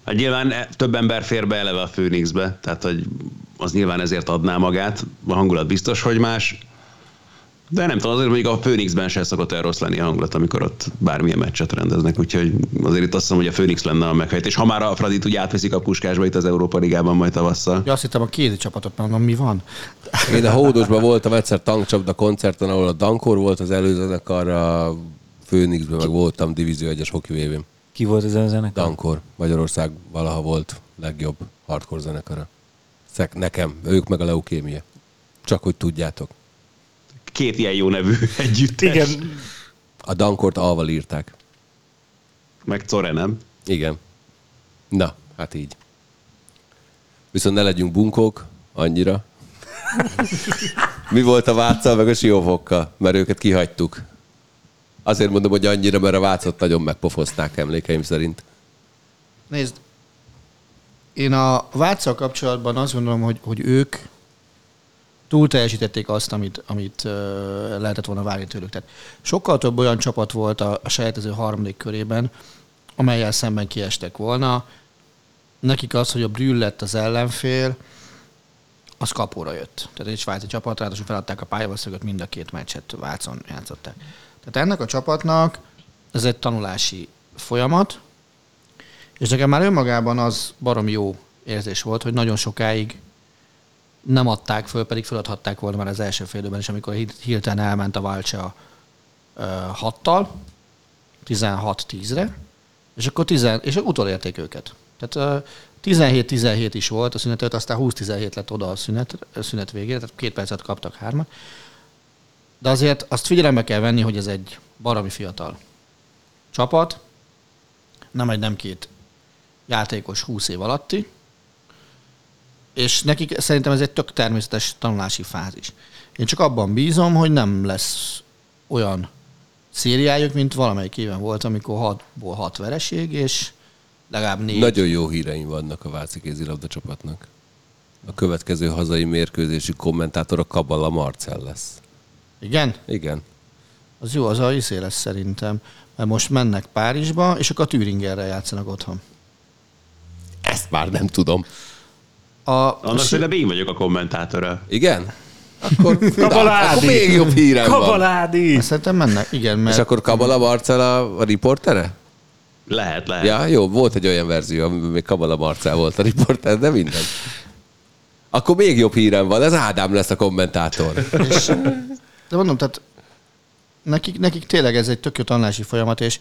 [SPEAKER 3] Hát nyilván e- több ember fér be eleve a Phoenixbe, tehát hogy az nyilván ezért adná magát. A hangulat biztos, hogy más. De nem tudom, azért még a Phoenixben se szokott el rossz lenni a hangulat, amikor ott bármilyen meccset rendeznek, úgyhogy azért itt azt hiszem, hogy a Phoenix lenne a meghelyt. Ha már a Fradit úgy átveszik a puskásba itt az Európa Ligában majd tavasszal.
[SPEAKER 4] Ja, azt hittem a kézi csapatot, mondom, mi van?
[SPEAKER 1] Én a Hódosban voltam egyszer tankcsapda koncerten, ahol a Dankor volt az előzenekar, a Phoenixben meg voltam Divízió 1-es hoki.
[SPEAKER 2] Ki volt ezen a zenekar?
[SPEAKER 1] Dankor, Magyarország valaha volt legjobb hardcore zenekara. Szek, nekem, ők meg a leukémia. Csak hogy tudjátok.
[SPEAKER 3] Két ilyen jó nevű együttes.
[SPEAKER 2] Igen,
[SPEAKER 1] A Dankort alval írták.
[SPEAKER 3] Meg Core, nem?
[SPEAKER 1] Igen. Na, hát így. Viszont ne legyünk bunkók, annyira. Mi volt a Váccal meg a Siófokkal? Mert őket kihagytuk. Azért mondom, hogy annyira, mert a Vácot nagyon megpofozták emlékeim szerint.
[SPEAKER 4] Nézd, én a Váccal kapcsolatban azt gondolom, hogy, hogy ők túl teljesítették azt, amit, amit uh, lehetett volna várni tőlük. Tehát sokkal több olyan csapat volt a, a sejtező harmadik körében, amelyel szemben kiestek volna. Nekik az, hogy a Brühl lett az ellenfél, az kapóra jött. Tehát egy svájci csapat, ráadásul feladták a pályavaszögöt, mind a két meccset Vácon játszották. Tehát ennek a csapatnak ez egy tanulási folyamat, és nekem már önmagában az barom jó érzés volt, hogy nagyon sokáig nem adták föl, pedig feladhatták volna már az első fél időben is, amikor hirtelen elment a Valcsa uh, hattal, 16-10-re, és akkor 10, és utolérték őket. Tehát uh, 17-17 is volt a szünet, előtt, aztán 20-17 lett oda a szünet, a szünet végére, tehát két percet kaptak hármat. De azért azt figyelembe kell venni, hogy ez egy baromi fiatal csapat, nem egy, nem két játékos 20 év alatti, és nekik szerintem ez egy tök természetes tanulási fázis. Én csak abban bízom, hogy nem lesz olyan szériájuk, mint valamelyik éven volt, amikor 6-ból 6 vereség, és legalább négy.
[SPEAKER 1] Nagyon jó híreim vannak a Váci kézilabda csapatnak. A következő hazai mérkőzési kommentátor a Kabala Marcel lesz.
[SPEAKER 4] Igen?
[SPEAKER 1] Igen.
[SPEAKER 4] Az jó, az a iszé lesz szerintem. Mert most mennek Párizsba, és akkor a Thüringerrel játszanak otthon.
[SPEAKER 1] Ezt már nem tudom.
[SPEAKER 4] A,
[SPEAKER 3] Annak szerintem én vagyok a kommentátora.
[SPEAKER 1] Igen? Akkor, na, [LAUGHS]
[SPEAKER 2] Kabaládi!
[SPEAKER 1] akkor még jobb hírem van.
[SPEAKER 2] Kabaládi!
[SPEAKER 4] Szerintem mennek, igen,
[SPEAKER 1] És
[SPEAKER 4] mert
[SPEAKER 1] akkor Kabala Marcel a, a riportere?
[SPEAKER 3] Lehet, lehet.
[SPEAKER 1] Ja, jó, volt egy olyan verzió, amiben még Kabala Marcel volt a riporter, de minden. Akkor még jobb hírem van, ez Ádám lesz a kommentátor. [LAUGHS]
[SPEAKER 4] És, de mondom, tehát nekik, nekik tényleg ez egy tök jó tanulási folyamat, és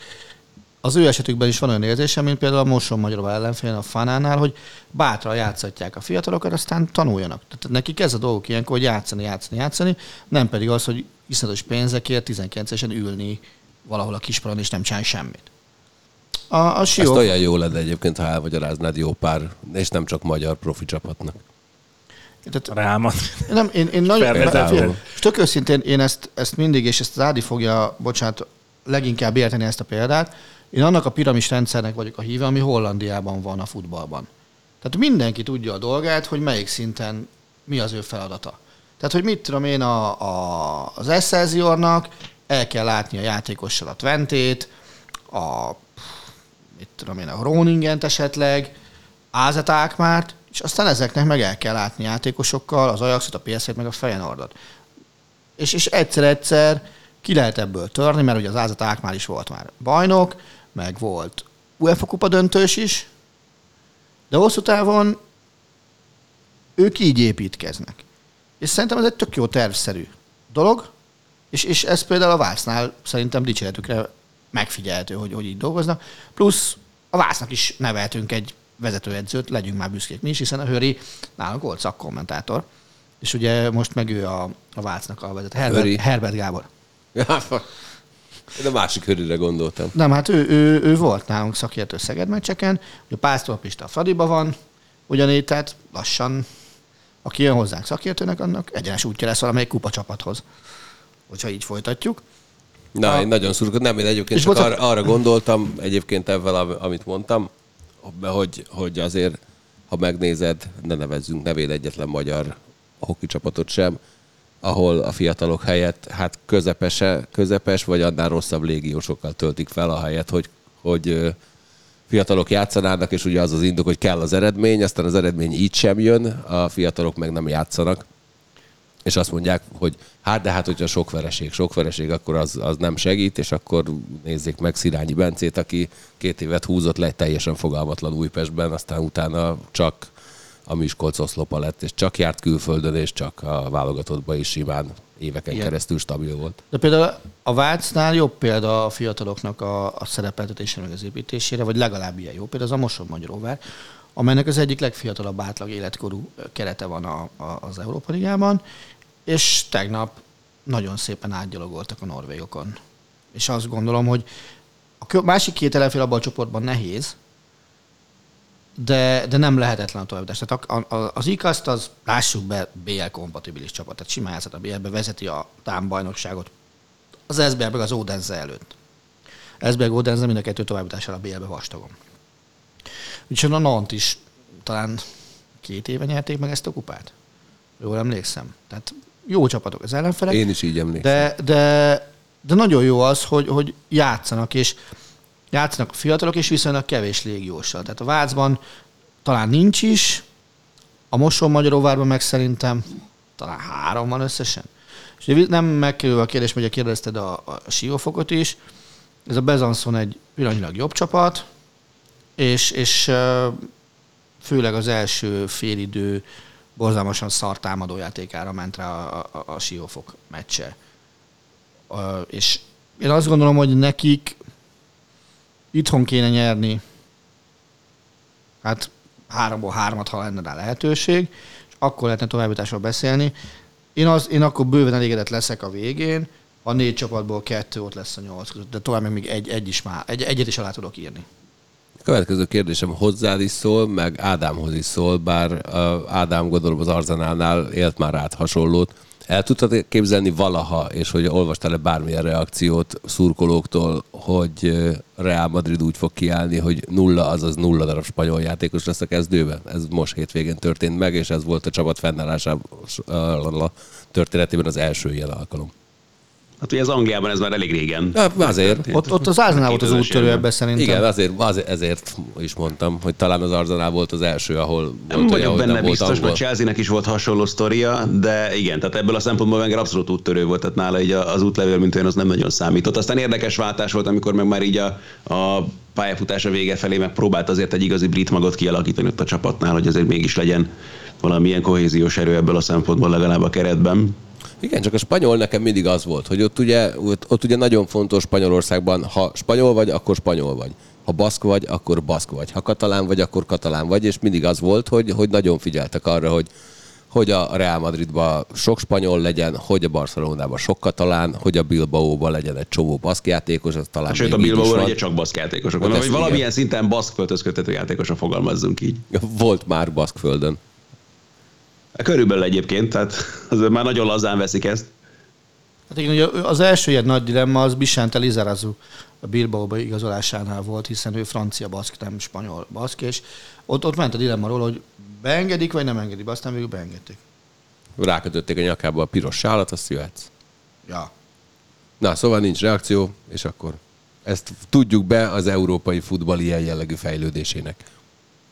[SPEAKER 4] az ő esetükben is van olyan érzésem, mint például a Moson Magyarova ellenfél a Fanánál, hogy bátran játszatják a fiatalokat, aztán tanuljanak. Tehát nekik ez a dolgok ilyenkor, hogy játszani, játszani, játszani, nem pedig az, hogy iszonyatos pénzekért 19-esen ülni valahol a kisparon és nem csinálni semmit. A, a
[SPEAKER 1] Ezt
[SPEAKER 4] Sió,
[SPEAKER 1] olyan jó lenne egyébként, ha elmagyaráznád jó pár, és nem csak magyar profi csapatnak.
[SPEAKER 4] tehát
[SPEAKER 2] Rámat.
[SPEAKER 4] Nem, én, én nagyon... És tök őszintén én ezt, ezt mindig, és ezt az Ádi fogja, bocsánat, leginkább érteni ezt a példát, én annak a piramis rendszernek vagyok a híve, ami Hollandiában van a futballban. Tehát mindenki tudja a dolgát, hogy melyik szinten mi az ő feladata. Tehát, hogy mit tudom én, a, a, az Excelsiornak el kell látni a játékossal a Twentét, a mit tudom én, a Groningent esetleg, Ázet Ákmárt, és aztán ezeknek meg el kell látni játékosokkal, az Ajaxot, a PSZ-t, meg a Feyenoordot. És, és egyszer-egyszer ki lehet ebből törni, mert ugye az Ázat Ákmár is volt már bajnok, meg volt UEFA kupa döntős is, de hosszú távon ők így építkeznek. És szerintem ez egy tök jó tervszerű dolog, és, és ez például a Vásznál szerintem dicséretükre megfigyelhető, hogy, hogy így dolgoznak. Plusz a Vásznak is neveltünk egy vezetőedzőt, legyünk már büszkék mi is, hiszen a Höri nálunk volt szakkommentátor, és ugye most meg ő a, a Vácnak a vezető.
[SPEAKER 1] Höri.
[SPEAKER 4] Herbert, Herbert Gábor.
[SPEAKER 1] De másik hörűre gondoltam.
[SPEAKER 4] Nem, hát ő, ő, ő volt nálunk szakértő Szeged meccseken, ugye Pásztor Pista a Fradiba van, ugyanígy, tehát lassan, aki jön hozzánk szakértőnek, annak egyenes útja lesz valamelyik kupacsapathoz. Hogyha így folytatjuk.
[SPEAKER 1] Na,
[SPEAKER 4] A-
[SPEAKER 1] én nagyon szurkolom. Nem, én egyébként
[SPEAKER 4] És
[SPEAKER 1] csak
[SPEAKER 4] bocsánat-
[SPEAKER 1] arra, arra gondoltam, egyébként ebben, am- amit mondtam, hogy, hogy azért, ha megnézed, ne nevezzünk nevél egyetlen magyar hoki csapatot sem, ahol a fiatalok helyett hát közepese, közepes vagy annál rosszabb légiósokkal töltik fel a helyet, hogy, hogy fiatalok játszanának, és ugye az az indok, hogy kell az eredmény, aztán az eredmény így sem jön, a fiatalok meg nem játszanak. És azt mondják, hogy hát de hát, hogyha sok vereség, sok vereség, akkor az, az nem segít, és akkor nézzék meg Szirányi Bencét, aki két évet húzott le teljesen fogalmatlan Újpestben, aztán utána csak a Miskolc oszlopa lett, és csak járt külföldön, és csak a válogatottban is simán éveken Igen. keresztül stabil volt.
[SPEAKER 4] De például a Vácnál jobb példa a fiataloknak a, a szerepeltetésére, meg az építésére, vagy legalább ilyen jó példa az a Moson Magyaróvár, amelynek az egyik legfiatalabb átlag életkorú kerete van a, a, az Európa Ligában, és tegnap nagyon szépen átgyalogoltak a norvégokon. És azt gondolom, hogy a másik két ellenfél abban a csoportban nehéz, de, de nem lehetetlen a továbbítás. Tehát a, a, az IKAST az, lássuk be, BL kompatibilis csapat. Tehát simán a BL-be, vezeti a tám bajnokságot. Az Esberg meg az Odense előtt. Esberg Odense mind a kettő továbbítására a BL-be vastagon. Úgyhogy a Nant is talán két éve nyerték meg ezt a kupát. Jól emlékszem. Tehát jó csapatok az ellenfelek.
[SPEAKER 1] Én is így emlékszem.
[SPEAKER 4] De, de, de nagyon jó az, hogy, hogy játszanak, és játszanak a fiatalok, és viszonylag kevés légióssal. Tehát a Vácban talán nincs is, a Moson Magyaróvárban meg szerintem talán három van összesen. És nem megkerülve a kérdés, hogy kérdezted a, a siófokot is, ez a Bezanszon egy pillanatnyilag jobb csapat, és, és főleg az első félidő borzalmasan szar támadójátékára ment rá a, a, a Siófok meccse. És én azt gondolom, hogy nekik itthon kéne nyerni, hát háromból hármat, ha lenne rá lehetőség, és akkor lehetne továbbításról beszélni. Én, az, én akkor bőven elégedett leszek a végén, a négy csapatból kettő ott lesz a nyolc között, de tovább még egy, egy is már, egy, egyet is alá tudok írni.
[SPEAKER 1] Következő kérdésem hozzád is szól, meg Ádámhoz is szól, bár Ádám gondolom az Arzenálnál élt már át hasonlót. El tudtad képzelni valaha, és hogy olvastál-e bármilyen reakciót szurkolóktól, hogy Real Madrid úgy fog kiállni, hogy nulla, azaz nulla darab spanyol játékos lesz a kezdőben? Ez most hétvégén történt meg, és ez volt a csapat fennállásában történetében az első ilyen alkalom.
[SPEAKER 3] Hát ugye az Angliában ez már elég régen.
[SPEAKER 1] Ja, azért.
[SPEAKER 4] Ott, ott az Arsenal volt az úttörő ebben szerintem.
[SPEAKER 1] Igen, azért, azért, ezért is mondtam, hogy talán az Arsenal volt az első, ahol
[SPEAKER 3] nem volt vagyok benne nem biztos, mert Chelsea-nek is volt hasonló sztoria, de igen, tehát ebből a szempontból Wenger abszolút úttörő volt, tehát nála így az útlevél, mint olyan, az nem nagyon számított. Aztán érdekes váltás volt, amikor meg már így a, a pályafutása vége felé megpróbált azért egy igazi brit magot kialakítani ott a csapatnál, hogy azért mégis legyen valamilyen kohéziós erő ebből a szempontból legalább a keretben.
[SPEAKER 1] Igen, csak a spanyol nekem mindig az volt, hogy ott ugye, ott, ott ugye nagyon fontos Spanyolországban, ha spanyol vagy, akkor spanyol vagy. Ha baszk vagy, akkor baszk vagy. Ha katalán vagy, akkor katalán vagy, és mindig az volt, hogy, hogy nagyon figyeltek arra, hogy hogy a Real Madridban sok spanyol legyen, hogy a Barcelonában sok katalán, hogy a Bilbaóban legyen egy csomó baszkjátékos, az talán
[SPEAKER 3] Sőt, a Bilbaóban ugye csak baszkjátékosok van, hogy valamilyen szinten baszkföldhöz kötető játékosra fogalmazzunk így.
[SPEAKER 1] Volt már baszkföldön.
[SPEAKER 3] Körülbelül egyébként, tehát azért már nagyon lazán veszik ezt.
[SPEAKER 4] Hát igen, ugye az első ilyen nagy dilemma az Bisante Lizarazu a Bilbaóba igazolásánál volt, hiszen ő francia baszk, nem spanyol baszk, és ott, ott ment a dilemma róla, hogy beengedik, vagy nem engedik, aztán végül beengedték.
[SPEAKER 1] Rákötötték a nyakába a piros sálat, azt jöhetsz.
[SPEAKER 4] Ja.
[SPEAKER 1] Na, szóval nincs reakció, és akkor ezt tudjuk be az európai futball ilyen jellegű fejlődésének.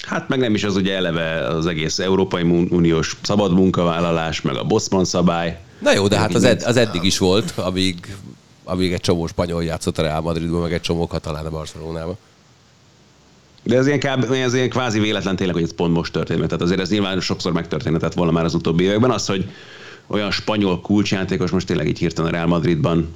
[SPEAKER 3] Hát meg nem is az ugye eleve az egész Európai Uniós szabad munkavállalás, meg a Bosman szabály.
[SPEAKER 1] Na jó, de hát az, ed- az eddig is volt, amíg, amíg egy csomó spanyol játszott a Real Madridban, meg egy csomó katalán a Barcelonában.
[SPEAKER 3] De ez ilyen, kb, ez ilyen kvázi véletlen tényleg, hogy ez pont most történt. Tehát azért ez nyilván sokszor megtörténhetett volna már az utóbbi években. Az, hogy olyan spanyol kulcsjátékos most tényleg így hirtelen a Real Madridban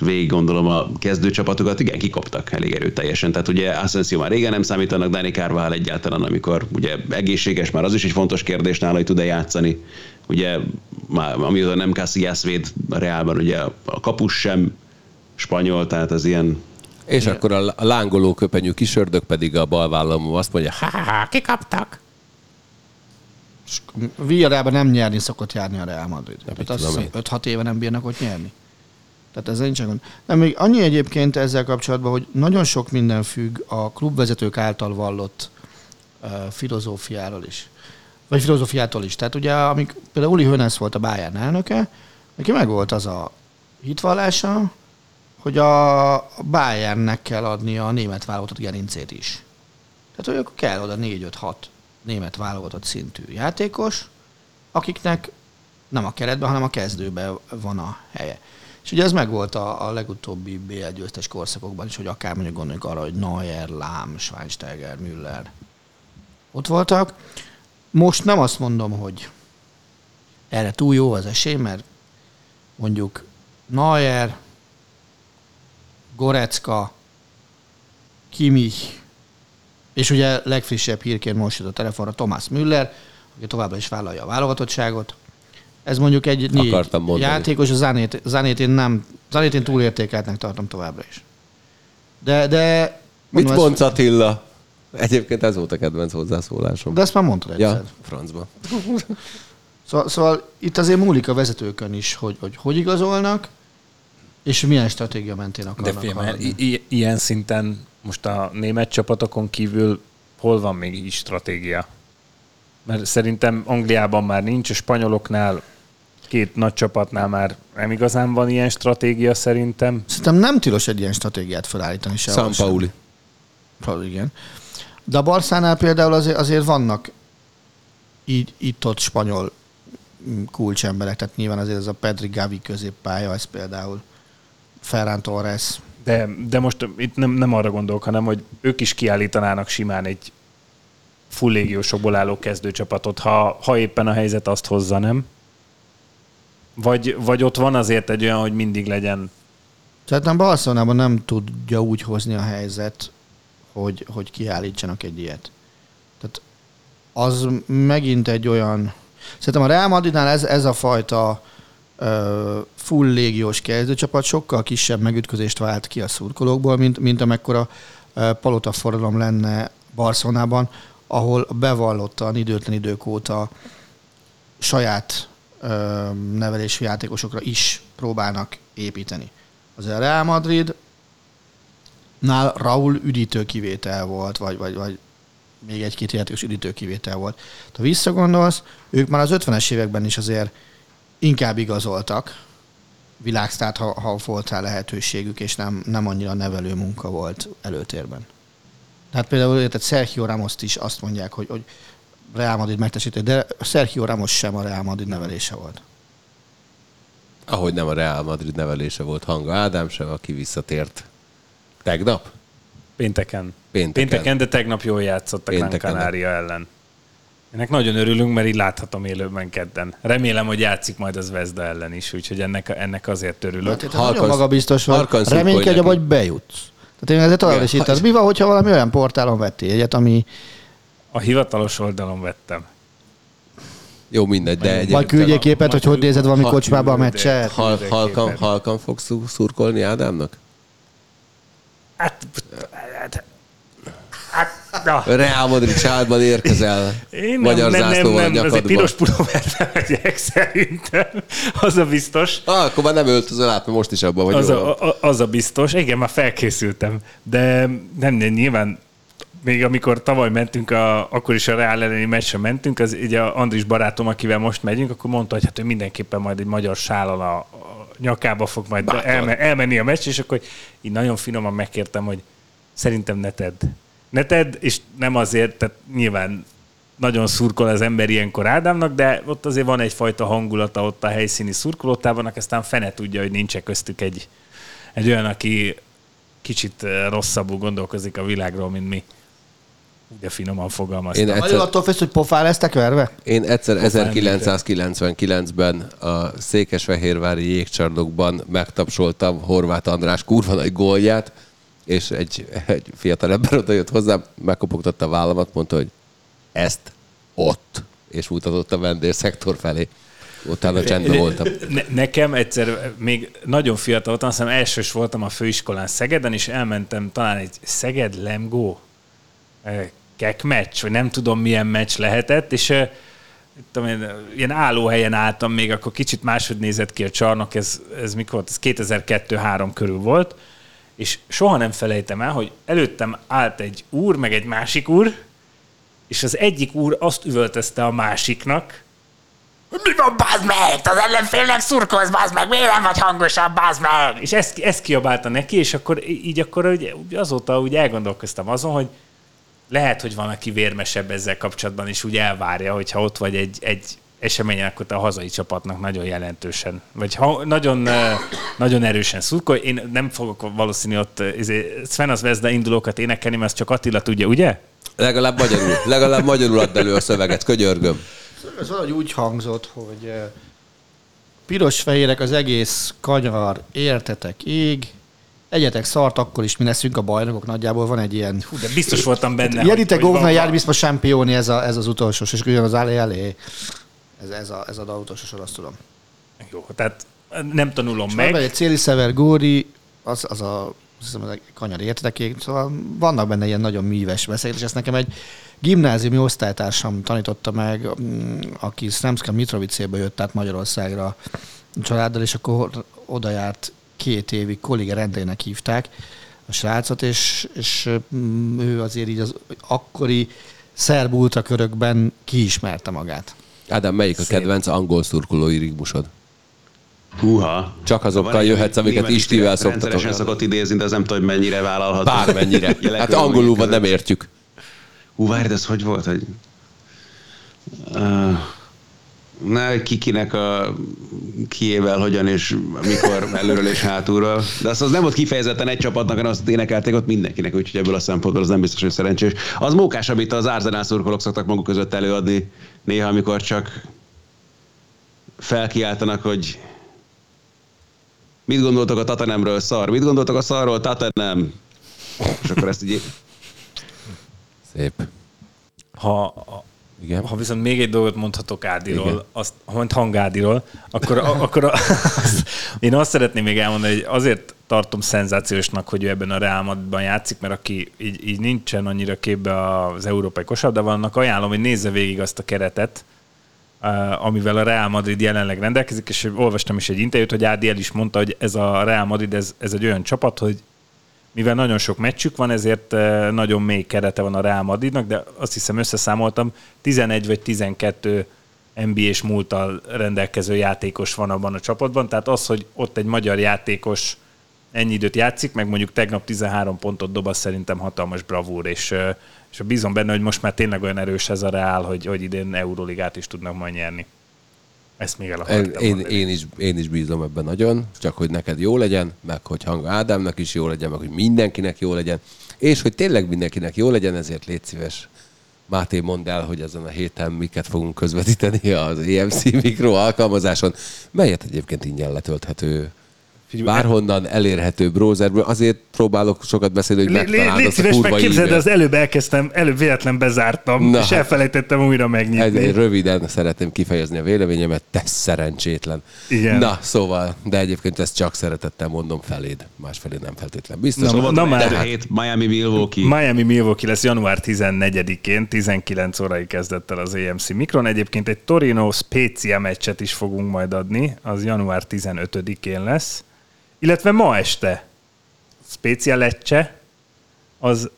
[SPEAKER 3] végig gondolom a kezdőcsapatokat, igen, kikoptak elég erőteljesen. Tehát ugye Asensio már régen nem számítanak, Dani Carvajal egyáltalán, amikor ugye egészséges, már az is egy fontos kérdés nála, hogy tud-e játszani. Ugye már, amióta nem Casillas véd a Reálban, ugye a kapus sem spanyol, tehát az ilyen
[SPEAKER 1] és Igen. akkor a lángoló köpenyű kisördök pedig a balvállalom azt mondja, ha, ha, ha kikaptak.
[SPEAKER 4] Villarában nem nyerni szokott járni a Real Madrid. Hát azt 5-6 éve nem bírnak ott nyerni. Tehát ez nincs gond. Nem, még annyi egyébként ezzel kapcsolatban, hogy nagyon sok minden függ a klubvezetők által vallott uh, filozófiáról is. vagy filozófiától is. Tehát ugye, amik, például Uli Hönes volt a Bayern elnöke, neki meg volt az a hitvallása, hogy a Bayernnek kell adni a német válogatott gerincét is. Tehát, hogy akkor kell oda 4-5-6 német válogatott szintű játékos, akiknek nem a keretben, hanem a kezdőben van a helye. És ugye ez megvolt a, a legutóbbi BL győztes korszakokban is, hogy akár mondjuk gondoljuk arra, hogy Neuer, Lám, Schweinsteiger, Müller ott voltak. Most nem azt mondom, hogy erre túl jó az esély, mert mondjuk Neuer, Gorecka, Kimmich, és ugye legfrissebb hírként most jött a telefonra Thomas Müller, aki továbbra is vállalja a válogatottságot. Ez mondjuk egy négy játékos, a Zanét, Zanét én nem, Zanét én túlértékeltnek tartom továbbra is. De, de
[SPEAKER 1] Mit mondsz Attila? Egyébként ez volt a kedvenc hozzászólásom.
[SPEAKER 4] De ezt már mondtad egyszer. Ja,
[SPEAKER 1] francba. [LAUGHS]
[SPEAKER 4] Szóval, szóval itt azért múlik a vezetőkön is, hogy hogy, hogy igazolnak, és milyen stratégia mentén akarnak
[SPEAKER 2] De film, i- ilyen szinten most a német csapatokon kívül hol van még így stratégia? Mert szerintem Angliában már nincs, a spanyoloknál két nagy csapatnál már nem igazán van ilyen stratégia szerintem.
[SPEAKER 4] Szerintem nem tilos egy ilyen stratégiát felállítani se.
[SPEAKER 1] San Pauli.
[SPEAKER 4] Igen. De a Barszánál például azért, azért vannak így itt-ott spanyol kulcsemberek, tehát nyilván azért ez a Pedri Gavi középpálya, ez például Ferran Torres.
[SPEAKER 2] De, de most itt nem, nem arra gondolok, hanem hogy ők is kiállítanának simán egy full légiósokból álló kezdőcsapatot, ha, ha éppen a helyzet azt hozza, nem? Vagy, vagy ott van azért egy olyan, hogy mindig legyen...
[SPEAKER 4] Szerintem Barcelonában nem tudja úgy hozni a helyzet, hogy, hogy kiállítsanak egy ilyet. Tehát az megint egy olyan... Szerintem a Real Madridnál ez, ez a fajta uh, full légiós kezdőcsapat sokkal kisebb megütközést vált ki a szurkolókból, mint, mint amekkora uh, palota forradalom lenne Barcelonában, ahol bevallottan időtlen idők óta saját uh, nevelésű játékosokra is próbálnak építeni. Az a Real Madrid nál Raúl üdítő kivétel volt, vagy, vagy, vagy még egy-két játékos üdítő kivétel volt. Ha visszagondolsz, ők már az 50-es években is azért inkább igazoltak, világsztát, ha, ha volt rá lehetőségük, és nem, nem annyira nevelő munka volt előtérben. Tehát például érted, Sergio ramos is azt mondják, hogy, hogy Real Madrid megtesítő, de Sergio Ramos sem a Real Madrid nevelése volt.
[SPEAKER 1] Ahogy nem a Real Madrid nevelése volt Hanga Ádám sem, aki visszatért Tegnap?
[SPEAKER 2] Pénteken. Pénteken. Pénteken, de tegnap jól játszottak Gran Canaria ellen. Ennek nagyon örülünk, mert így láthatom élőben kedden. Remélem, hogy játszik majd az Vezda ellen is, úgyhogy ennek, ennek azért örülök.
[SPEAKER 4] Hát, nagyon magabiztos vagy. Reménykedj, vagy bejutsz. Tehát én ezért tovább is itt. Mi van, hogyha valami olyan portálon vettél egyet, ami...
[SPEAKER 2] A hivatalos oldalon vettem.
[SPEAKER 1] Jó, mindegy, de egy.
[SPEAKER 4] Vagy küldjél képet, hogy hogy nézed valami kocsmába a meccset.
[SPEAKER 1] Halkan, halkan fogsz szurkolni Ádámnak? Hát, hát, hát na. Real Madrid családban érkezel. Én Magyar nem, nem, nem, nem, azért
[SPEAKER 2] piros pulóvert megyek szerintem. Az a biztos.
[SPEAKER 1] Ah, akkor már nem öltözöl át, mert most is abban vagy.
[SPEAKER 2] Az a, a, az a biztos. Igen, már felkészültem. De nem, nem nyilván még amikor tavaly mentünk, a, akkor is a Real elleni meccsre mentünk, az ugye a Andris barátom, akivel most megyünk, akkor mondta, hogy hát ő mindenképpen majd egy magyar sállal a, nyakába fog majd elme, elmenni a meccs, és akkor így nagyon finoman megkértem, hogy szerintem ne tedd. Ne tedd, és nem azért, tehát nyilván nagyon szurkol az ember ilyenkor Ádámnak, de ott azért van egyfajta hangulata ott a helyszíni szurkolótábornak, aztán fene tudja, hogy nincs köztük egy, egy olyan, aki kicsit eh, rosszabbul gondolkozik a világról, mint mi. Ugye finoman fogalmaztam.
[SPEAKER 4] Én egyszer... attól félsz, hogy pofá lesztek verve?
[SPEAKER 1] Én egyszer 1999-ben a Székesfehérvári jégcsarnokban megtapsoltam Horváth András kurva nagy gólját, és egy, egy fiatal ember oda jött hozzám, megkopogtatta a vállamat, mondta, hogy ezt ott, és mutatott a vendégszektor felé. Utána csendben voltam.
[SPEAKER 2] Ne, nekem egyszer, még nagyon fiatal voltam, azt hiszem elsős voltam a főiskolán Szegeden, és elmentem talán egy Szeged Lemgó kek meccs, vagy nem tudom milyen meccs lehetett, és tudom én, ilyen állóhelyen álltam még, akkor kicsit máshogy nézett ki a csarnok, ez, ez mikor volt? Ez 2002-3 körül volt, és soha nem felejtem el, hogy előttem állt egy úr, meg egy másik úr, és az egyik úr azt üvöltözte a másiknak, mi van, bazd meg? Az ellenfélnek szurkolsz, bazd meg, miért nem vagy hangosabb, bazd meg? És ezt, ezt kiabálta neki, és akkor így akkor ugye, azóta úgy elgondolkoztam azon, hogy lehet, hogy van, aki vérmesebb ezzel kapcsolatban, és úgy elvárja, hogyha ott vagy egy, egy eseményen, akkor a hazai csapatnak nagyon jelentősen, vagy ha, nagyon, nagyon erősen szurkol. Én nem fogok valószínű ott izé, Sven az Vezda indulókat énekelni, mert csak Attila tudja, ugye?
[SPEAKER 1] Legalább magyarul, legalább magyarul add elő a szöveget, könyörgöm.
[SPEAKER 4] Ez valahogy úgy hangzott, hogy piros-fehérek az egész kanyar, értetek ég, egyetek szart, akkor is mi leszünk a bajnokok, nagyjából van egy ilyen...
[SPEAKER 2] Hú, de biztos voltam benne.
[SPEAKER 4] Jelite Govna jár biztos championi, ez, a, ez az utolsó, és ugyan az elé elé. Ez, ez, a, ez a utolsó sor, azt tudom.
[SPEAKER 2] Jó, tehát nem tanulom
[SPEAKER 4] és
[SPEAKER 2] meg.
[SPEAKER 4] Egy Céli Szever Góri, az, az a azt hiszem, az a kanyar értekeké, szóval vannak benne ilyen nagyon műves beszélgetés. Ezt nekem egy gimnáziumi osztálytársam tanította meg, mm, aki Sremska Mitrovicébe jött át Magyarországra családdal, és akkor oda járt két évig, kolléga rendének hívták a srácot, és, és mm, ő azért így az akkori szerb ultrakörökben kiismerte magát.
[SPEAKER 1] Ádám, melyik a
[SPEAKER 2] Szép.
[SPEAKER 1] kedvenc angol szurkolói rigmusod?
[SPEAKER 3] Húha.
[SPEAKER 1] Csak azokkal jöhetsz, amiket Istivel
[SPEAKER 3] is Rendszeresen
[SPEAKER 1] szoktatok.
[SPEAKER 3] szokott idézni, de ez nem tudom, hogy mennyire vállalható.
[SPEAKER 1] Bármennyire. [LAUGHS] Hát angolul van, nem értjük.
[SPEAKER 3] Hú, várj, de ez hogy volt, hogy... Uh, ne, kikinek a kiével, hogyan és mikor [LAUGHS] előről és hátulról. De azt az nem volt kifejezetten egy csapatnak, hanem azt énekelték ott mindenkinek, úgyhogy ebből a szempontból az nem biztos, hogy szerencsés. Az mókás, amit az Arsenal szurkolók szoktak maguk között előadni, néha, amikor csak felkiáltanak, hogy mit gondoltok a Tatanemről, szar? Mit gondoltok a szarról, Tatanem? És akkor ezt így
[SPEAKER 1] Szép.
[SPEAKER 2] Ha,
[SPEAKER 1] Igen.
[SPEAKER 2] ha viszont még egy dolgot mondhatok Ádiról, azt, ha mond Hangádiról, akkor, a, akkor a, [LAUGHS] azt, én azt szeretném még elmondani, hogy azért tartom szenzációsnak, hogy ő ebben a Real Madridban játszik, mert aki így, így nincsen annyira képbe az európai kosabdában, annak ajánlom, hogy nézze végig azt a keretet, uh, amivel a Real Madrid jelenleg rendelkezik, és olvastam is egy interjút, hogy Ádi el is mondta, hogy ez a Real Madrid, ez, ez egy olyan csapat, hogy mivel nagyon sok meccsük van, ezért eh, nagyon mély kerete van a Real Madridnak, de azt hiszem összeszámoltam, 11 vagy 12 NBA-s múltal rendelkező játékos van abban a csapatban, tehát az, hogy ott egy magyar játékos ennyi időt játszik, meg mondjuk tegnap 13 pontot dob, az szerintem hatalmas bravúr, és, eh, és bízom benne, hogy most már tényleg olyan erős ez a Real, hogy, hogy idén Euróligát is tudnak majd nyerni. Ezt még el
[SPEAKER 1] Én, én,
[SPEAKER 2] mondani.
[SPEAKER 1] én, is, én is bízom ebben nagyon, csak hogy neked jó legyen, meg hogy hang Ádámnak is jó legyen, meg hogy mindenkinek jó legyen, és hogy tényleg mindenkinek jó legyen, ezért légy szíves. Máté, mondd el, hogy ezen a héten miket fogunk közvetíteni az EMC Mikro alkalmazáson, melyet egyébként ingyen letölthető bárhonnan elérhető browserből. Azért próbálok sokat beszélni, hogy megtaláld azt a kurva
[SPEAKER 2] képzeld, az előbb elkezdtem, előbb véletlen bezártam,
[SPEAKER 1] Na
[SPEAKER 2] és
[SPEAKER 1] hát.
[SPEAKER 2] elfelejtettem újra megnyitni.
[SPEAKER 1] röviden szeretném kifejezni a véleményemet, te szerencsétlen.
[SPEAKER 2] Igen.
[SPEAKER 1] Na, szóval, de egyébként ezt csak szeretettel mondom feléd, másfelé nem feltétlen. Biztos.
[SPEAKER 2] Na, na már.
[SPEAKER 3] Ez hét Miami Milwaukee.
[SPEAKER 2] Miami Milwaukee lesz január 14-én, 19 órai kezdett el az EMC Mikron. Egyébként egy Torino Spezia meccset is fogunk majd adni, az január 15-én lesz. Illetve ma este Spezia Lecce, az,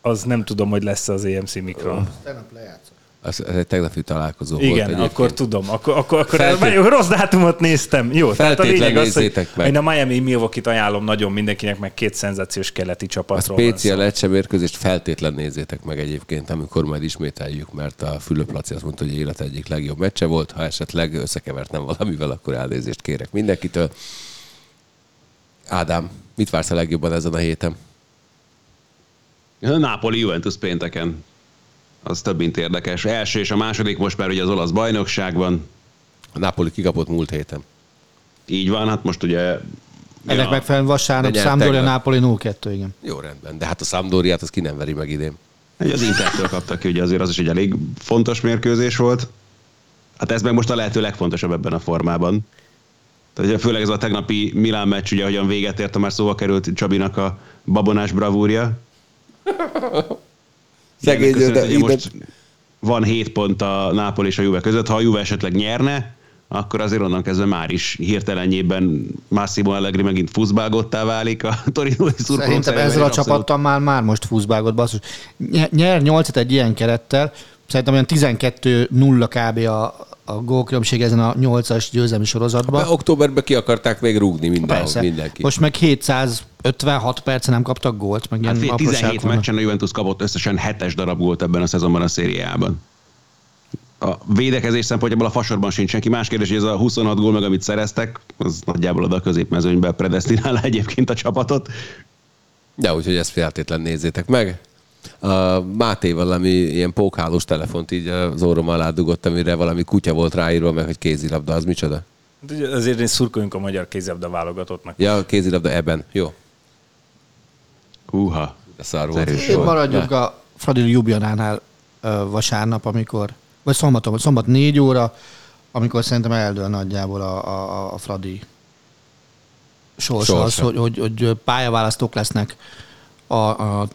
[SPEAKER 2] az nem tudom, hogy lesz az EMC Mikron.
[SPEAKER 4] Tegnap lejátszott.
[SPEAKER 1] Az, ez egy tegnapi találkozó volt
[SPEAKER 2] Igen,
[SPEAKER 1] egyébként.
[SPEAKER 2] akkor tudom. Akkor, akkor, akkor
[SPEAKER 1] Feltét-
[SPEAKER 2] Feltét... rossz dátumot néztem. Jó, tehát a lényeg az, hogy
[SPEAKER 1] meg.
[SPEAKER 2] én a Miami Milwaukee-t ajánlom nagyon mindenkinek, meg két szenzációs keleti
[SPEAKER 1] A
[SPEAKER 2] csapatról
[SPEAKER 1] Spécia
[SPEAKER 2] szó.
[SPEAKER 1] Lecce mérkőzést feltétlen nézzétek meg egyébként, amikor majd ismételjük, mert a Fülöp Laci azt mondta, hogy élet egyik legjobb meccse volt. Ha esetleg összekevertem valamivel, akkor elnézést kérek mindenkitől. Ádám, mit vársz a legjobban ezen a héten?
[SPEAKER 3] Napoli Juventus pénteken. Az több mint érdekes. Első és a második most már ugye az olasz bajnokságban.
[SPEAKER 1] A Napoli kikapott múlt héten.
[SPEAKER 3] Így van, hát most ugye...
[SPEAKER 4] Ennek
[SPEAKER 3] ja,
[SPEAKER 4] megfelelően vasárnap Sampdoria. Napoli 0-2, igen.
[SPEAKER 1] Jó rendben, de hát a Sampdoriát az ki nem veri meg idén.
[SPEAKER 3] Ugye az Intertől kaptak ki, ugye azért az is egy elég fontos mérkőzés volt. Hát ez meg most a lehető legfontosabb ebben a formában. Tehát ugye főleg ez a tegnapi Milán meccs, ugye hogyan véget ért, már szóba került Csabinak a babonás bravúrja. [LAUGHS]
[SPEAKER 1] Szegény, de ide-
[SPEAKER 3] most van 7 pont a Nápol és a Juve között. Ha a Juve esetleg nyerne, akkor azért onnan kezdve már is hirtelenjében Massimo Allegri megint fuszbálgottá válik a [LAUGHS] Torino szurkolók
[SPEAKER 4] Szerintem ezzel a csapattal már, már most fuszbálgott, basszus. Nye- Nyer 8 egy ilyen kerettel, szerintem olyan 12-0 kb. a, a gólkülönbség ezen a 8-as győzelmi sorozatban.
[SPEAKER 1] Októberben ki akarták még rúgni
[SPEAKER 4] Persze.
[SPEAKER 1] mindenki.
[SPEAKER 4] Most meg 756 perce nem kaptak gólt, meg ilyen
[SPEAKER 3] Hát
[SPEAKER 4] apróság
[SPEAKER 3] 17
[SPEAKER 4] vannak.
[SPEAKER 3] meccsen a Juventus kapott összesen 7-es darab gólt ebben a szezonban a szériában. A védekezés szempontjából a fasorban sincs senki. Más kérdés, hogy ez a 26 gól meg, amit szereztek, az nagyjából oda a középmezőnybe predestinálja egyébként a csapatot.
[SPEAKER 1] De úgyhogy ezt feltétlen nézzétek meg. A Máté valami ilyen pókhálós telefont így az orrom alá dugott, amire valami kutya volt ráírva, meg hogy kézilabda, az micsoda?
[SPEAKER 2] Hát ugye Azért én szurkoljunk a magyar kézilabda válogatottnak.
[SPEAKER 1] Ja, kézilabda ebben. Jó.
[SPEAKER 3] Húha.
[SPEAKER 1] De szar
[SPEAKER 3] Ez
[SPEAKER 1] volt.
[SPEAKER 4] maradjunk a Fradi Ljubljanánál ö, vasárnap, amikor, vagy szombaton, szombat 4 óra, amikor szerintem eldől nagyjából a, a, a Fradi sorsa, az,
[SPEAKER 1] Sorsa.
[SPEAKER 4] hogy, hogy, hogy pályaválasztók lesznek a, a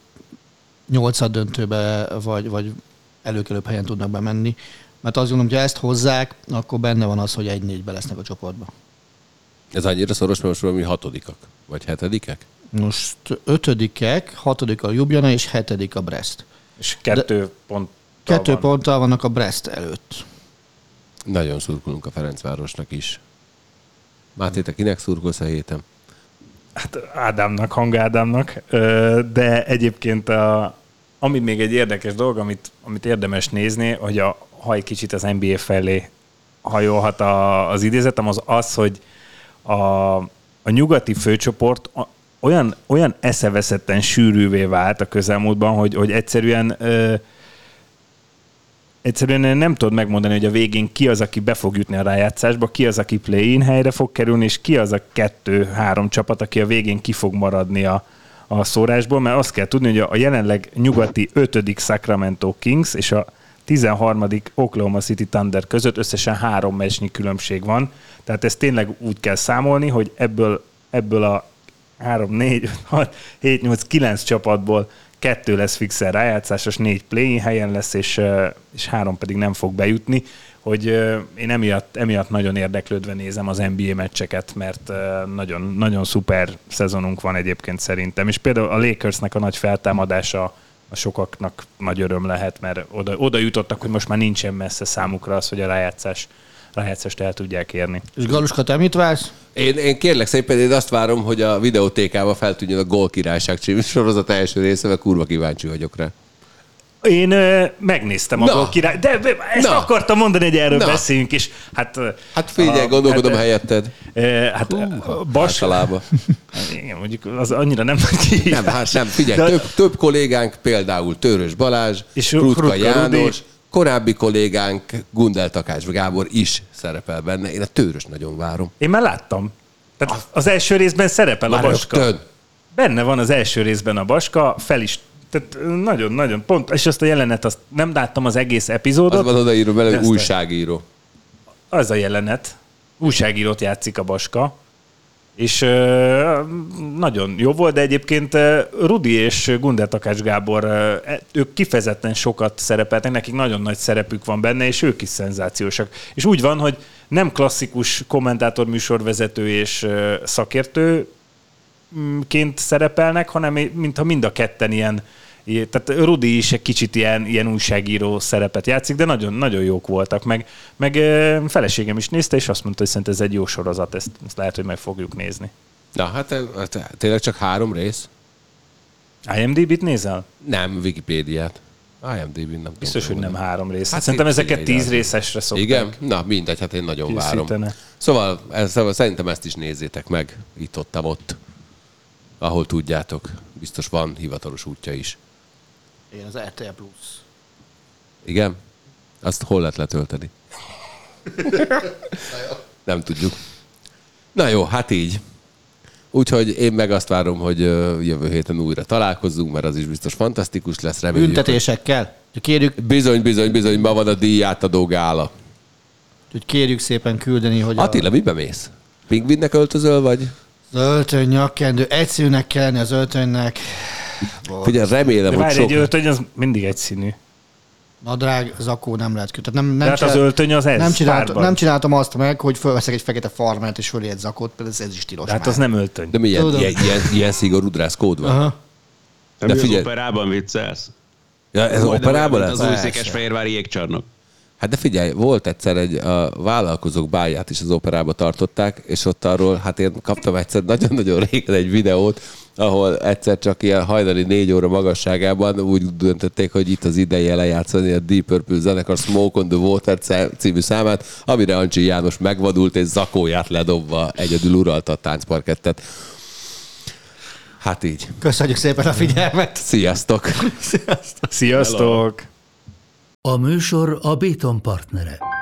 [SPEAKER 4] nyolcad döntőbe, vagy, vagy előkelőbb helyen tudnak bemenni. Mert azt gondolom, hogy ha ezt hozzák, akkor benne van az, egy négybe lesznek a csoportban.
[SPEAKER 1] Ez annyira szoros, mert most valami hatodikak, vagy hetedikek?
[SPEAKER 4] Most ötödikek, hatodik a Ljubljana és hetedik a Brest.
[SPEAKER 2] És kettő pont.
[SPEAKER 4] Kettő
[SPEAKER 2] van.
[SPEAKER 4] ponttal vannak a Brest előtt.
[SPEAKER 1] Nagyon szurkolunk a Ferencvárosnak is. Máté, te kinek szurkolsz a héten?
[SPEAKER 2] Hát Ádámnak, Hang Ádámnak, Ö, de egyébként a, ami még egy érdekes dolog, amit, amit érdemes nézni, hogy a, ha egy kicsit az NBA felé hajolhat a, az idézetem, az az, hogy a, a nyugati főcsoport olyan, olyan eszeveszetten sűrűvé vált a közelmúltban, hogy, hogy egyszerűen ö, egyszerűen nem tudod megmondani, hogy a végén ki az, aki be fog jutni a rájátszásba, ki az, aki play-in helyre fog kerülni, és ki az a kettő-három csapat, aki a végén ki fog maradni a, a szórásból, mert azt kell tudni, hogy a, jelenleg nyugati 5. Sacramento Kings és a 13. Oklahoma City Thunder között összesen három meccsnyi különbség van. Tehát ezt tényleg úgy kell számolni, hogy ebből, ebből a 3, 4, 6, 7, 8, 9 csapatból kettő lesz fixen rájátszásos, négy play helyen lesz, és, és három pedig nem fog bejutni, hogy én emiatt, emiatt nagyon érdeklődve nézem az NBA meccseket, mert nagyon, nagyon szuper szezonunk van egyébként szerintem, és például a Lakersnek a nagy feltámadása a sokaknak nagy öröm lehet, mert oda, oda jutottak, hogy most már nincsen messze számukra az, hogy a rájátszás, rájátszást el tudják érni.
[SPEAKER 4] És Galuska, te mit vársz?
[SPEAKER 1] Én, én kérlek szépen, én azt várom, hogy a videótékába feltűnjön a Gól Királyság című sorozat első része, mert kurva kíváncsi vagyok rá.
[SPEAKER 2] Én ö, megnéztem a
[SPEAKER 1] Na.
[SPEAKER 2] gól király, de ezt
[SPEAKER 1] Na.
[SPEAKER 2] akartam mondani, hogy erről
[SPEAKER 1] Na.
[SPEAKER 2] beszéljünk, és hát...
[SPEAKER 1] Hát figyelj,
[SPEAKER 2] a-
[SPEAKER 1] gondolkodom
[SPEAKER 2] hát,
[SPEAKER 1] helyetted.
[SPEAKER 2] ö, Hát Hú, Bas,
[SPEAKER 1] Általában. [LAUGHS]
[SPEAKER 2] igen, mondjuk az annyira nem nagy
[SPEAKER 1] Nem, hát nem, figyelj,
[SPEAKER 2] De-
[SPEAKER 1] több, több kollégánk, például Törös Balázs,
[SPEAKER 2] És
[SPEAKER 1] Krutka
[SPEAKER 2] Krutka
[SPEAKER 1] János,
[SPEAKER 2] Rudi.
[SPEAKER 1] Korábbi kollégánk Gundel Takács Gábor is szerepel benne. Én a Törös nagyon várom.
[SPEAKER 2] Én már láttam. Tehát az első részben szerepel a
[SPEAKER 1] Már
[SPEAKER 2] Baska.
[SPEAKER 1] rögtön.
[SPEAKER 2] Benne van az első részben a Baska, fel is tehát nagyon-nagyon pont, és azt a jelenet, azt nem láttam az egész epizódot,
[SPEAKER 1] Az van odaírva hogy
[SPEAKER 2] Ezt-
[SPEAKER 1] újságíró.
[SPEAKER 2] az a jelenet. Újságírót játszik a Baska, és nagyon jó volt, de egyébként Rudi és Gunder Takács Gábor, e- ők kifejezetten sokat szerepeltek, nekik nagyon nagy szerepük van benne, és ők is szenzációsak. És úgy van, hogy nem klasszikus kommentátor, műsorvezető és ö, szakértő mm, ként szerepelnek, hanem mintha mind a ketten ilyen- tehát Rudi is egy kicsit ilyen, ilyen újságíró szerepet játszik, de nagyon, nagyon jók voltak, meg, meg feleségem is nézte, és azt mondta, hogy szerint ez egy jó sorozat, ezt, ezt lehet, hogy meg fogjuk nézni.
[SPEAKER 1] Na, hát tényleg csak három rész?
[SPEAKER 2] IMDb-t nézel?
[SPEAKER 1] Nem, Wikipédiát. IMDb-n nem tudom.
[SPEAKER 2] Biztos, hogy nem három rész.
[SPEAKER 1] Hát
[SPEAKER 2] Szerintem ezeket tíz részesre szokták.
[SPEAKER 1] Igen? Na, mindegy, hát én nagyon várom.
[SPEAKER 2] Készítene.
[SPEAKER 1] Szóval, ez, szóval szerintem ezt is nézzétek meg, itt ott, ott, ahol tudjátok. Biztos van hivatalos útja is.
[SPEAKER 4] Én az RTL Plus.
[SPEAKER 1] Igen? Azt hol lehet letölteni? Nem tudjuk. Na jó, hát így. Úgyhogy én meg azt várom, hogy jövő héten újra találkozzunk, mert az is biztos fantasztikus lesz. Reméljük,
[SPEAKER 4] Büntetésekkel. Hogy kérjük,
[SPEAKER 1] Bizony, bizony, bizony, ma van a díjátadó gála.
[SPEAKER 4] hogy kérjük szépen küldeni, hogy
[SPEAKER 1] Attila, mibe mész? Pingvinnek öltözöl, vagy?
[SPEAKER 4] az öltöny, nyakkendő, egyszerűnek kell lenni az öltönynek.
[SPEAKER 1] Figyelj, remélem,
[SPEAKER 2] De
[SPEAKER 1] hogy
[SPEAKER 2] várj,
[SPEAKER 1] sok...
[SPEAKER 2] egy öltöny, az mindig egyszínű.
[SPEAKER 4] Nadrág, zakó nem lehet kötni. Tehát nem, nem
[SPEAKER 2] Tehát az öltöny az ez,
[SPEAKER 4] nem, csináltam,
[SPEAKER 2] párban.
[SPEAKER 4] nem csináltam azt meg, hogy fölveszek egy fekete farmert és fölé egy zakót, például ez, ez is tilos
[SPEAKER 2] Tehát
[SPEAKER 4] már.
[SPEAKER 2] az nem öltöny.
[SPEAKER 1] De milyen,
[SPEAKER 4] Tudom.
[SPEAKER 1] ilyen, ilyen, ilyen szigorú dresscode van?
[SPEAKER 4] Aha.
[SPEAKER 3] De,
[SPEAKER 1] De
[SPEAKER 3] mi
[SPEAKER 1] figyelj-
[SPEAKER 3] az operában viccelsz?
[SPEAKER 1] Ja, ez
[SPEAKER 3] Majdnem
[SPEAKER 1] operában lesz?
[SPEAKER 3] Az új Székesfehérvári jégcsarnok.
[SPEAKER 1] Hát de figyelj, volt egyszer egy a vállalkozók báját is az operába tartották, és ott arról, hát én kaptam egyszer nagyon-nagyon régen egy videót, ahol egyszer csak ilyen hajnali négy óra magasságában úgy döntötték, hogy itt az ideje lejátszani a Deep Purple zenekar Smoke on the Water című számát, amire Ancsi János megvadult és zakóját ledobva egyedül uralta a táncparkettet. Hát így.
[SPEAKER 4] Köszönjük szépen a figyelmet.
[SPEAKER 1] Sziasztok!
[SPEAKER 2] Sziasztok!
[SPEAKER 5] A műsor a Béton partnere.